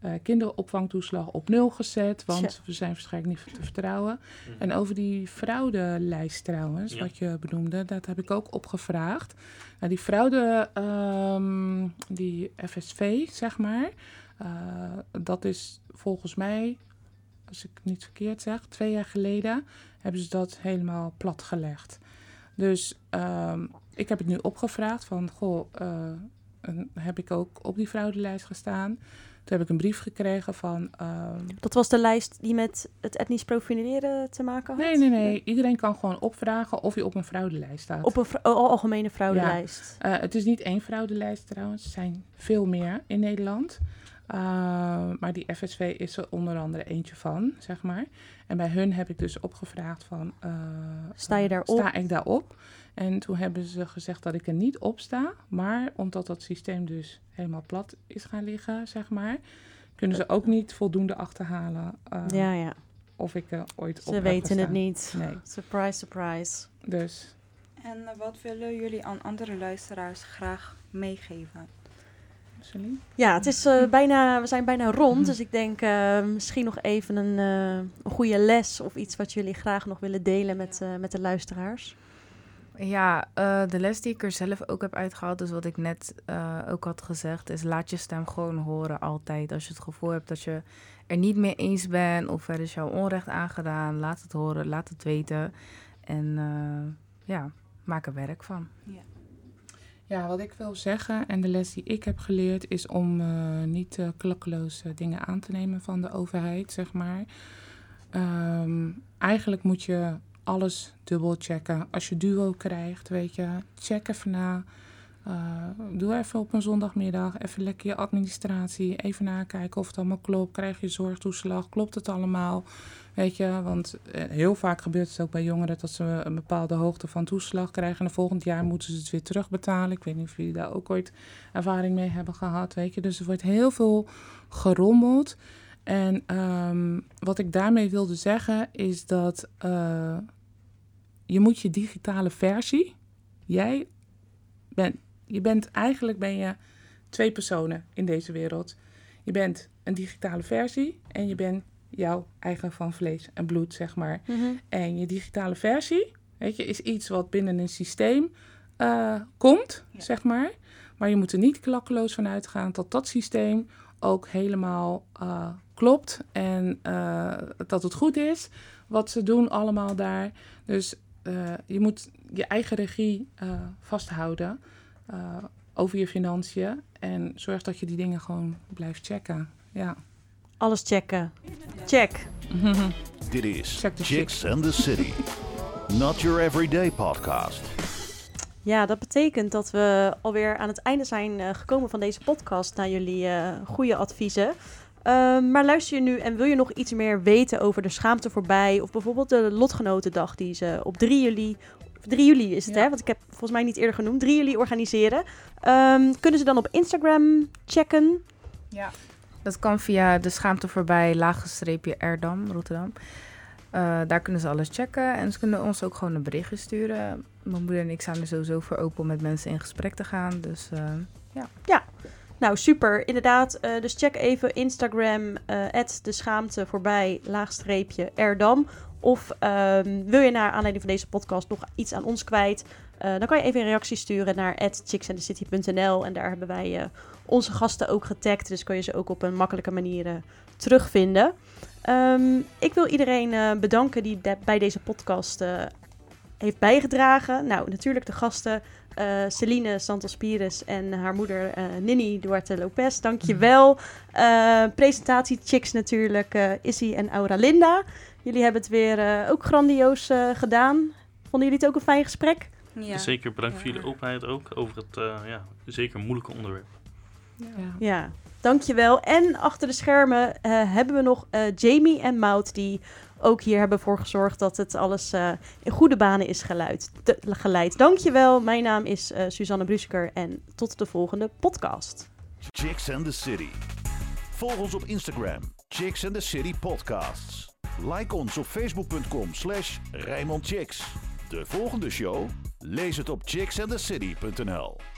uh, kinderopvangtoeslag op nul gezet, want ja. we zijn waarschijnlijk niet te vertrouwen. Mm. En over die fraudelijst trouwens, ja. wat je benoemde, dat heb ik ook opgevraagd. Nou, die fraude, um, die FSV, zeg maar, uh, dat is volgens mij, als ik niet verkeerd zeg, twee jaar geleden hebben ze dat helemaal platgelegd. Dus um, ik heb het nu opgevraagd van, goh, uh, heb ik ook op die fraudelijst gestaan? Toen heb ik een brief gekregen van. Um... Dat was de lijst die met het etnisch profileren te maken had? Nee, nee, nee. Iedereen kan gewoon opvragen of je op een fraudelijst staat. Op een fra algemene fraudelijst? Ja. Uh, het is niet één fraudelijst trouwens. Er zijn veel meer in Nederland. Uh, maar die FSV is er onder andere eentje van, zeg maar. En bij hun heb ik dus opgevraagd van... Uh, sta je daarop? Sta ik daarop? En toen hebben ze gezegd dat ik er niet op sta. Maar omdat dat systeem dus helemaal plat is gaan liggen, zeg maar... kunnen ze ook niet voldoende achterhalen uh, ja, ja. of ik er ooit ze op Ze weten het niet. Nee. Surprise, surprise. Dus... En uh, wat willen jullie aan andere luisteraars graag meegeven? Celine? Ja, het is uh, bijna, we zijn bijna rond. Dus ik denk uh, misschien nog even een, uh, een goede les of iets wat jullie graag nog willen delen met, uh, met de luisteraars. Ja, uh, de les die ik er zelf ook heb uitgehaald, dus wat ik net uh, ook had gezegd, is laat je stem gewoon horen altijd. Als je het gevoel hebt dat je er niet mee eens bent of er is jou onrecht aangedaan, laat het horen, laat het weten. En uh, ja, maak er werk van. Ja. Ja, wat ik wil zeggen en de les die ik heb geleerd is om niet klakkeloos dingen aan te nemen van de overheid, zeg maar. Um, eigenlijk moet je alles dubbel checken. Als je duo krijgt, weet je, check even na. doe even op een zondagmiddag, even lekker je administratie, even nakijken of het allemaal klopt. Krijg je zorgtoeslag, klopt het allemaal? Weet je, want heel vaak gebeurt het ook bij jongeren dat ze een bepaalde hoogte van toeslag krijgen. En volgend jaar moeten ze het weer terugbetalen. Ik weet niet of jullie daar ook ooit ervaring mee hebben gehad, weet je. Dus er wordt heel veel gerommeld. En um, wat ik daarmee wilde zeggen is dat uh, je moet je digitale versie, jij bent, je bent eigenlijk ben je twee personen in deze wereld. Je bent een digitale versie en je bent jouw eigen van vlees en bloed, zeg maar. Mm-hmm. En je digitale versie, weet je, is iets wat binnen een systeem uh, komt, ja. zeg maar. Maar je moet er niet klakkeloos van uitgaan dat dat systeem ook helemaal uh, klopt en uh, dat het goed is wat ze doen allemaal daar. Dus je moet je eigen regie vasthouden over je financiën en zorg dat je die dingen gewoon blijft checken. Ja. Alles checken. Check. Dit is Chicks and the City. Not your everyday podcast. Ja, dat betekent dat we alweer aan het einde zijn gekomen van deze podcast naar jullie uh, goede adviezen. Uh, maar luister je nu en wil je nog iets meer weten over de schaamte voorbij of bijvoorbeeld de lotgenotendag die ze op 3 juli 3 juli is het, ja. hè? Want ik heb volgens mij niet eerder genoemd. 3 juli organiseren. Um, kunnen ze dan op Instagram checken? Ja. Dat kan via de schaamte voorbij, laagstreepje Erdam, Rotterdam. Uh, daar kunnen ze alles checken en ze kunnen ons ook gewoon een berichtje sturen. Mijn moeder en ik zijn er sowieso voor open om met mensen in gesprek te gaan. Dus uh, ja. Ja, nou super. Inderdaad, uh, dus check even Instagram, de schaamte voorbij, laagstreepje Erdam. Of um, wil je naar aanleiding van deze podcast nog iets aan ons kwijt? Uh, dan kan je even een reactie sturen naar chicksandthecity.nl. En daar hebben wij uh, onze gasten ook getagd. Dus kun je ze ook op een makkelijke manier uh, terugvinden. Um, ik wil iedereen bedanken die bij deze podcast heeft bijgedragen. Nou, natuurlijk de gasten Celine Santos Pires en haar moeder Nini Duarte Lopez. Dankjewel. wel. presentatie Chicks natuurlijk Issy en Aura Linda. Jullie hebben het weer ook grandioos gedaan. Vonden jullie het ook een fijn gesprek? Ja. Zeker bedankt voor jullie openheid ook over het uh, ja, zeker moeilijke onderwerp. Ja. ja, dankjewel. En achter de schermen uh, hebben we nog uh, Jamie en Mout die ook hier hebben voor gezorgd dat het alles in goede banen is geleid. Dankjewel. Mijn naam is Suzanne Brusker en tot de volgende podcast. Chicks and the City. Volg ons op Instagram. Chicks and the City Podcasts. Like ons op facebook.com slash. De volgende show? Lees het op chicksandthecity.nl